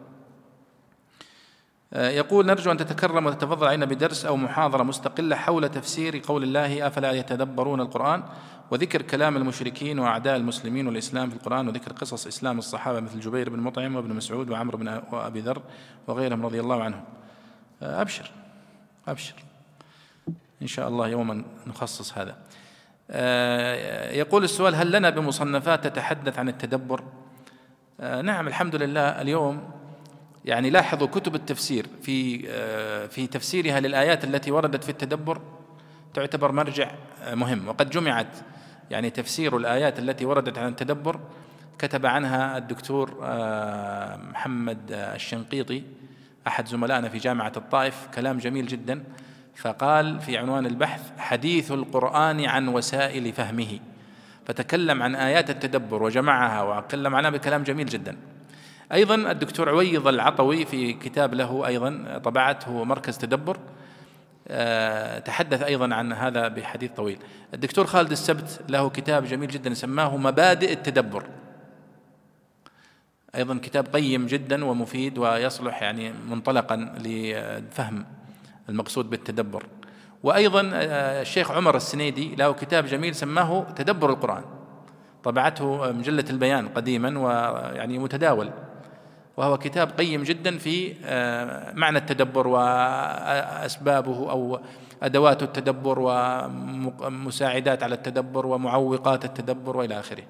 آه، يقول نرجو أن تتكرم وتتفضل علينا بدرس أو محاضرة مستقلة حول تفسير قول الله أفلا يتدبرون القرآن؟ وذكر كلام المشركين وأعداء المسلمين والإسلام في القرآن وذكر قصص إسلام الصحابة مثل جبير بن مطعم وابن مسعود وعمرو بن وأبي ذر وغيرهم رضي الله عنهم. آه، أبشر أبشر. إن شاء الله يوما نخصص هذا. آه، يقول السؤال هل لنا بمصنفات تتحدث عن التدبر؟ نعم الحمد لله اليوم يعني لاحظوا كتب التفسير في آه، في تفسيرها للآيات التي وردت في التدبر تعتبر مرجع آه، مهم. وقد جمعت يعني تفسير الآيات التي وردت عن التدبر كتب عنها الدكتور آه، محمد الشنقيطي أحد زملائنا في جامعة الطائف. كلام جميل جدا. فقال في عنوان البحث حديث القرآن عن وسائل فهمه. فتكلم عن آيات التدبر وجمعها وتكلم عنها بكلام جميل جدا. أيضا الدكتور عويض العطوي في كتاب له أيضا طبعته مركز تدبر. آه، تحدث أيضا عن هذا بحديث طويل. الدكتور خالد السبت له كتاب جميل جدا سماه مبادئ التدبر. أيضا كتاب قيم جدا ومفيد ويصلح يعني منطلقا لفهم المقصود بالتدبر. وأيضا آه، الشيخ عمر السنيدي له كتاب جميل سماه تدبر القرآن. طبعته مجلة البيان قديما ويعني متداول. وهو كتاب قيم جدا في آه، معنى التدبر وأسبابه أو أدوات التدبر ومساعدات على التدبر ومعوقات التدبر وإلى آخره.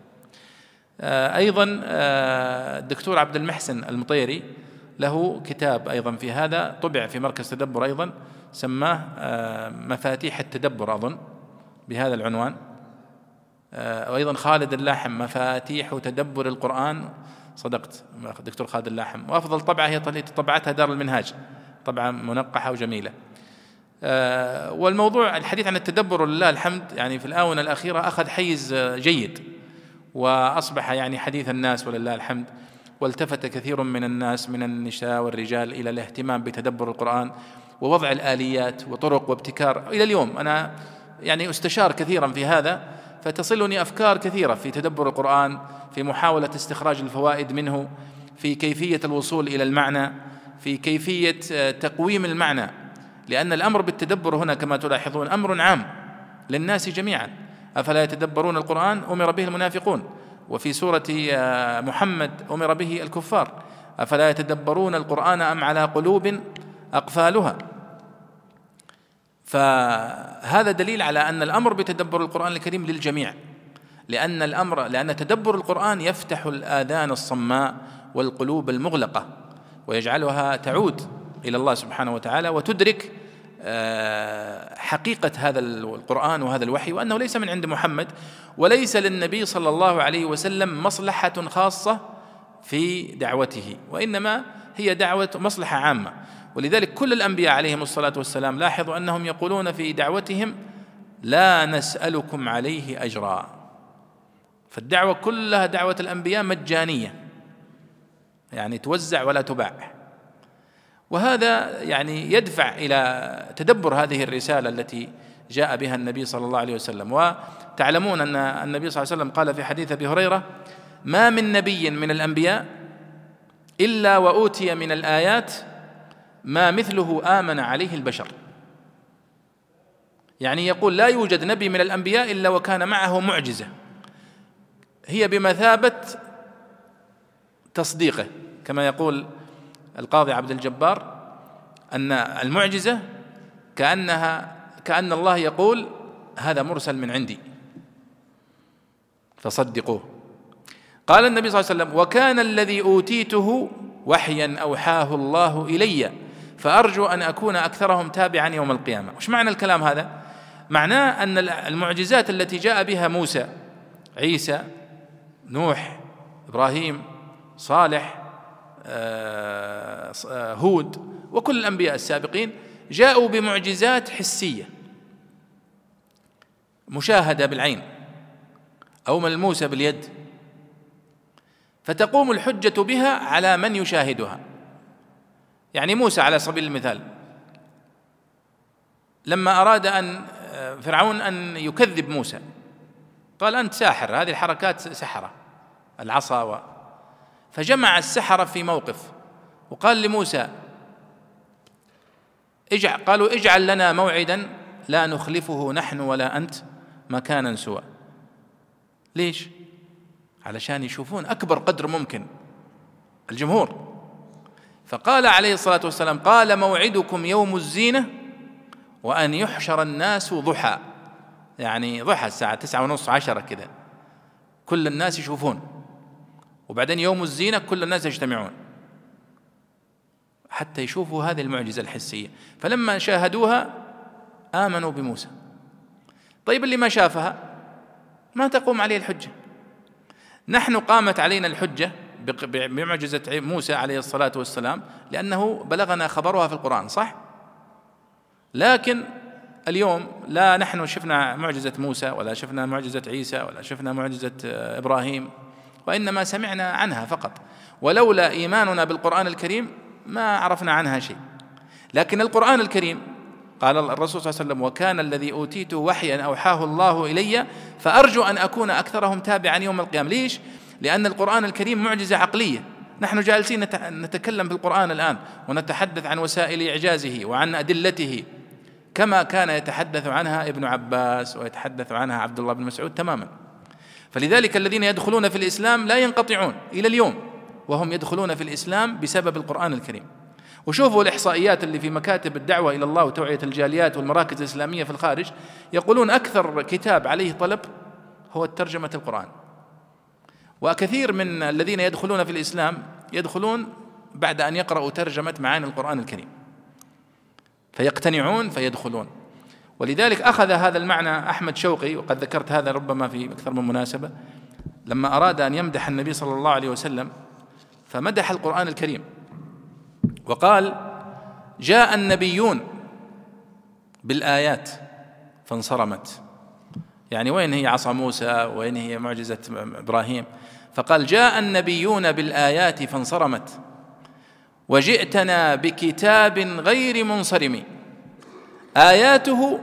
آه، أيضا آه، الدكتور عبد المحسن المطيري له كتاب أيضا في هذا طبع في مركز تدبر أيضا سماه مفاتيح التدبر أظن بهذا العنوان. وأيضا خالد اللاحم مفاتيح تدبر القرآن صدقت دكتور خالد اللاحم. وأفضل طبعة هي طبعتها دار المنهاج. طبعة منقحة وجميلة. آه، والموضوع الحديث عن التدبر ولله الحمد يعني في الآونة الأخيرة أخذ حيز جيد وأصبح يعني حديث الناس ولله الحمد. والتفت كثير من الناس من النساء والرجال إلى الاهتمام بتدبر القرآن ووضع الآليات وطرق وابتكار. إلى اليوم أنا يعني أستشار كثيرا في هذا. فتصلني أفكار كثيرة في تدبر القرآن في محاولة استخراج الفوائد منه في كيفية الوصول إلى المعنى في كيفية آه، تقويم المعنى. لأن الأمر بالتدبر هنا كما تلاحظون أمر عام للناس جميعا. أفلا يتدبرون القرآن؟ أمر به المنافقون. وفي سورة آه، محمد أمر به الكفار. أفلا يتدبرون القرآن أم على قلوب أقفالها؟ فهذا دليل على أن الأمر بتدبر القرآن الكريم للجميع. لأن الأمر لأن تدبر القرآن يفتح الآذان الصماء والقلوب المغلقة ويجعلها تعود إلى الله سبحانه وتعالى وتدرك آه، حقيقة هذا القرآن وهذا الوحي وأنه ليس من عند محمد وليس للنبي صلى الله عليه وسلم مصلحة خاصة في دعوته وإنما هي دعوة مصلحة عامة. ولذلك كل الأنبياء عليهم الصلاة والسلام لاحظوا أنهم يقولون في دعوتهم لا نسألكم عليه أجرا. فالدعوة كلها دعوة الأنبياء مجانية. يعني توزع ولا تباع. وهذا يعني يدفع إلى تدبر هذه الرسالة التي جاء بها النبي صلى الله عليه وسلم. وتعلمون أن النبي صلى الله عليه وسلم قال في حديث أبي هريرة ما من نبي من الأنبياء إلا وأوتي من الآيات ما مثله آمن عليه البشر. يعني يقول لا يوجد نبي من الأنبياء إلا وكان معه معجزة. هي بمثابة تصديقه كما يقول القاضي عبد الجبار أن المعجزة كأنها كأن الله يقول هذا مرسل من عندي. فصدقوه. قال النبي صلى الله عليه وسلم وكان الذي أوتيته وحيا أوحاه الله إلي فأرجو أن أكون أكثرهم تابعا يوم القيامة. وش معنى الكلام هذا؟ معناه أن المعجزات التي جاء بها موسى عيسى نوح إبراهيم صالح آه، آه، هود وكل الأنبياء السابقين جاءوا بمعجزات حسية مشاهدة بالعين أو ملموسة باليد فتقوم الحجة بها على من يشاهدها يعني موسى على سبيل المثال لما أراد أن فرعون أن يكذب موسى قال أنت ساحر هذه الحركات سحرة العصا و فجمع السحرة في موقف وقال لموسى اجعل قالوا اجعل لنا موعدا لا نخلفه نحن ولا أنت مكانا سوى ليش؟ علشان يشوفون أكبر قدر ممكن الجمهور. فقال عليه الصلاة والسلام قال موعدكم يوم الزينة وأن يحشر الناس ضحى. يعني ضحى الساعة تسعة ونص عشرة كذا كل الناس يشوفون. وبعدين يوم الزينة كل الناس يجتمعون. حتى يشوفوا هذه المعجزة الحسية. فلما شاهدوها آمنوا بموسى. طيب اللي ما شافها ما تقوم عليه الحجة. نحن قامت علينا الحجة بمعجزة موسى عليه الصلاة والسلام لأنه بلغنا خبرها في القرآن صح؟ لكن اليوم لا نحن شفنا معجزة موسى ولا شفنا معجزة عيسى ولا شفنا معجزة آه، إبراهيم وإنما سمعنا عنها فقط ولولا إيماننا بالقرآن الكريم ما عرفنا عنها شيء لكن القرآن الكريم قال الرسول صلى الله عليه وسلم وكان الذي أوتيته وحيا أوحاه الله إلي فأرجو أن أكون أكثرهم تابعا يوم القيامة. ليش؟ لأن القرآن الكريم معجزة عقلية. نحن جالسين نتكلم في القرآن الآن ونتحدث عن وسائل إعجازه وعن أدلته كما كان يتحدث عنها ابن عباس ويتحدث عنها عبد الله بن مسعود تماما. فلذلك الذين يدخلون في الإسلام لا ينقطعون إلى اليوم وهم يدخلون في الإسلام بسبب القرآن الكريم. وشوفوا الإحصائيات اللي في مكاتب الدعوة إلى الله وتوعية الجاليات والمراكز الإسلامية في الخارج. يقولون أكثر كتاب عليه طلب هو ترجمة القرآن. وكثير من الذين يدخلون في الإسلام يدخلون بعد أن يقرأوا ترجمة معاني القرآن الكريم. فيقتنعون فيدخلون. ولذلك أخذ هذا المعنى أحمد شوقي وقد ذكرت هذا ربما في أكثر من مناسبة لما أراد أن يمدح النبي صلى الله عليه وسلم فمدح القرآن الكريم. وقال جاء النبيون بالآيات فانصرمت. يعني وين هي عصا موسى؟ وين هي معجزة إبراهيم؟ فقال جاء النبيون بالآيات فانصرمت. وجئتنا بكتاب غير منصرم. آياته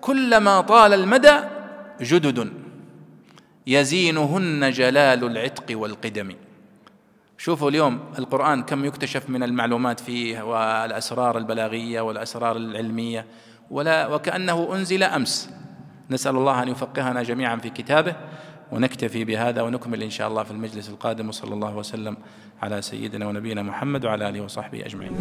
كلما طال المدى جدد. يزينهن جلال العتق والقدم. شوفوا اليوم القرآن كم يكتشف من المعلومات فيه والأسرار البلاغية والأسرار العلمية ولا وكأنه أنزل أمس. نسأل الله أن يفقهنا جميعا في كتابه ونكتفي بهذا ونكمل إن شاء الله في المجلس القادم وصلى الله وسلم على سيدنا ونبينا محمد وعلى آله وصحبه أجمعين.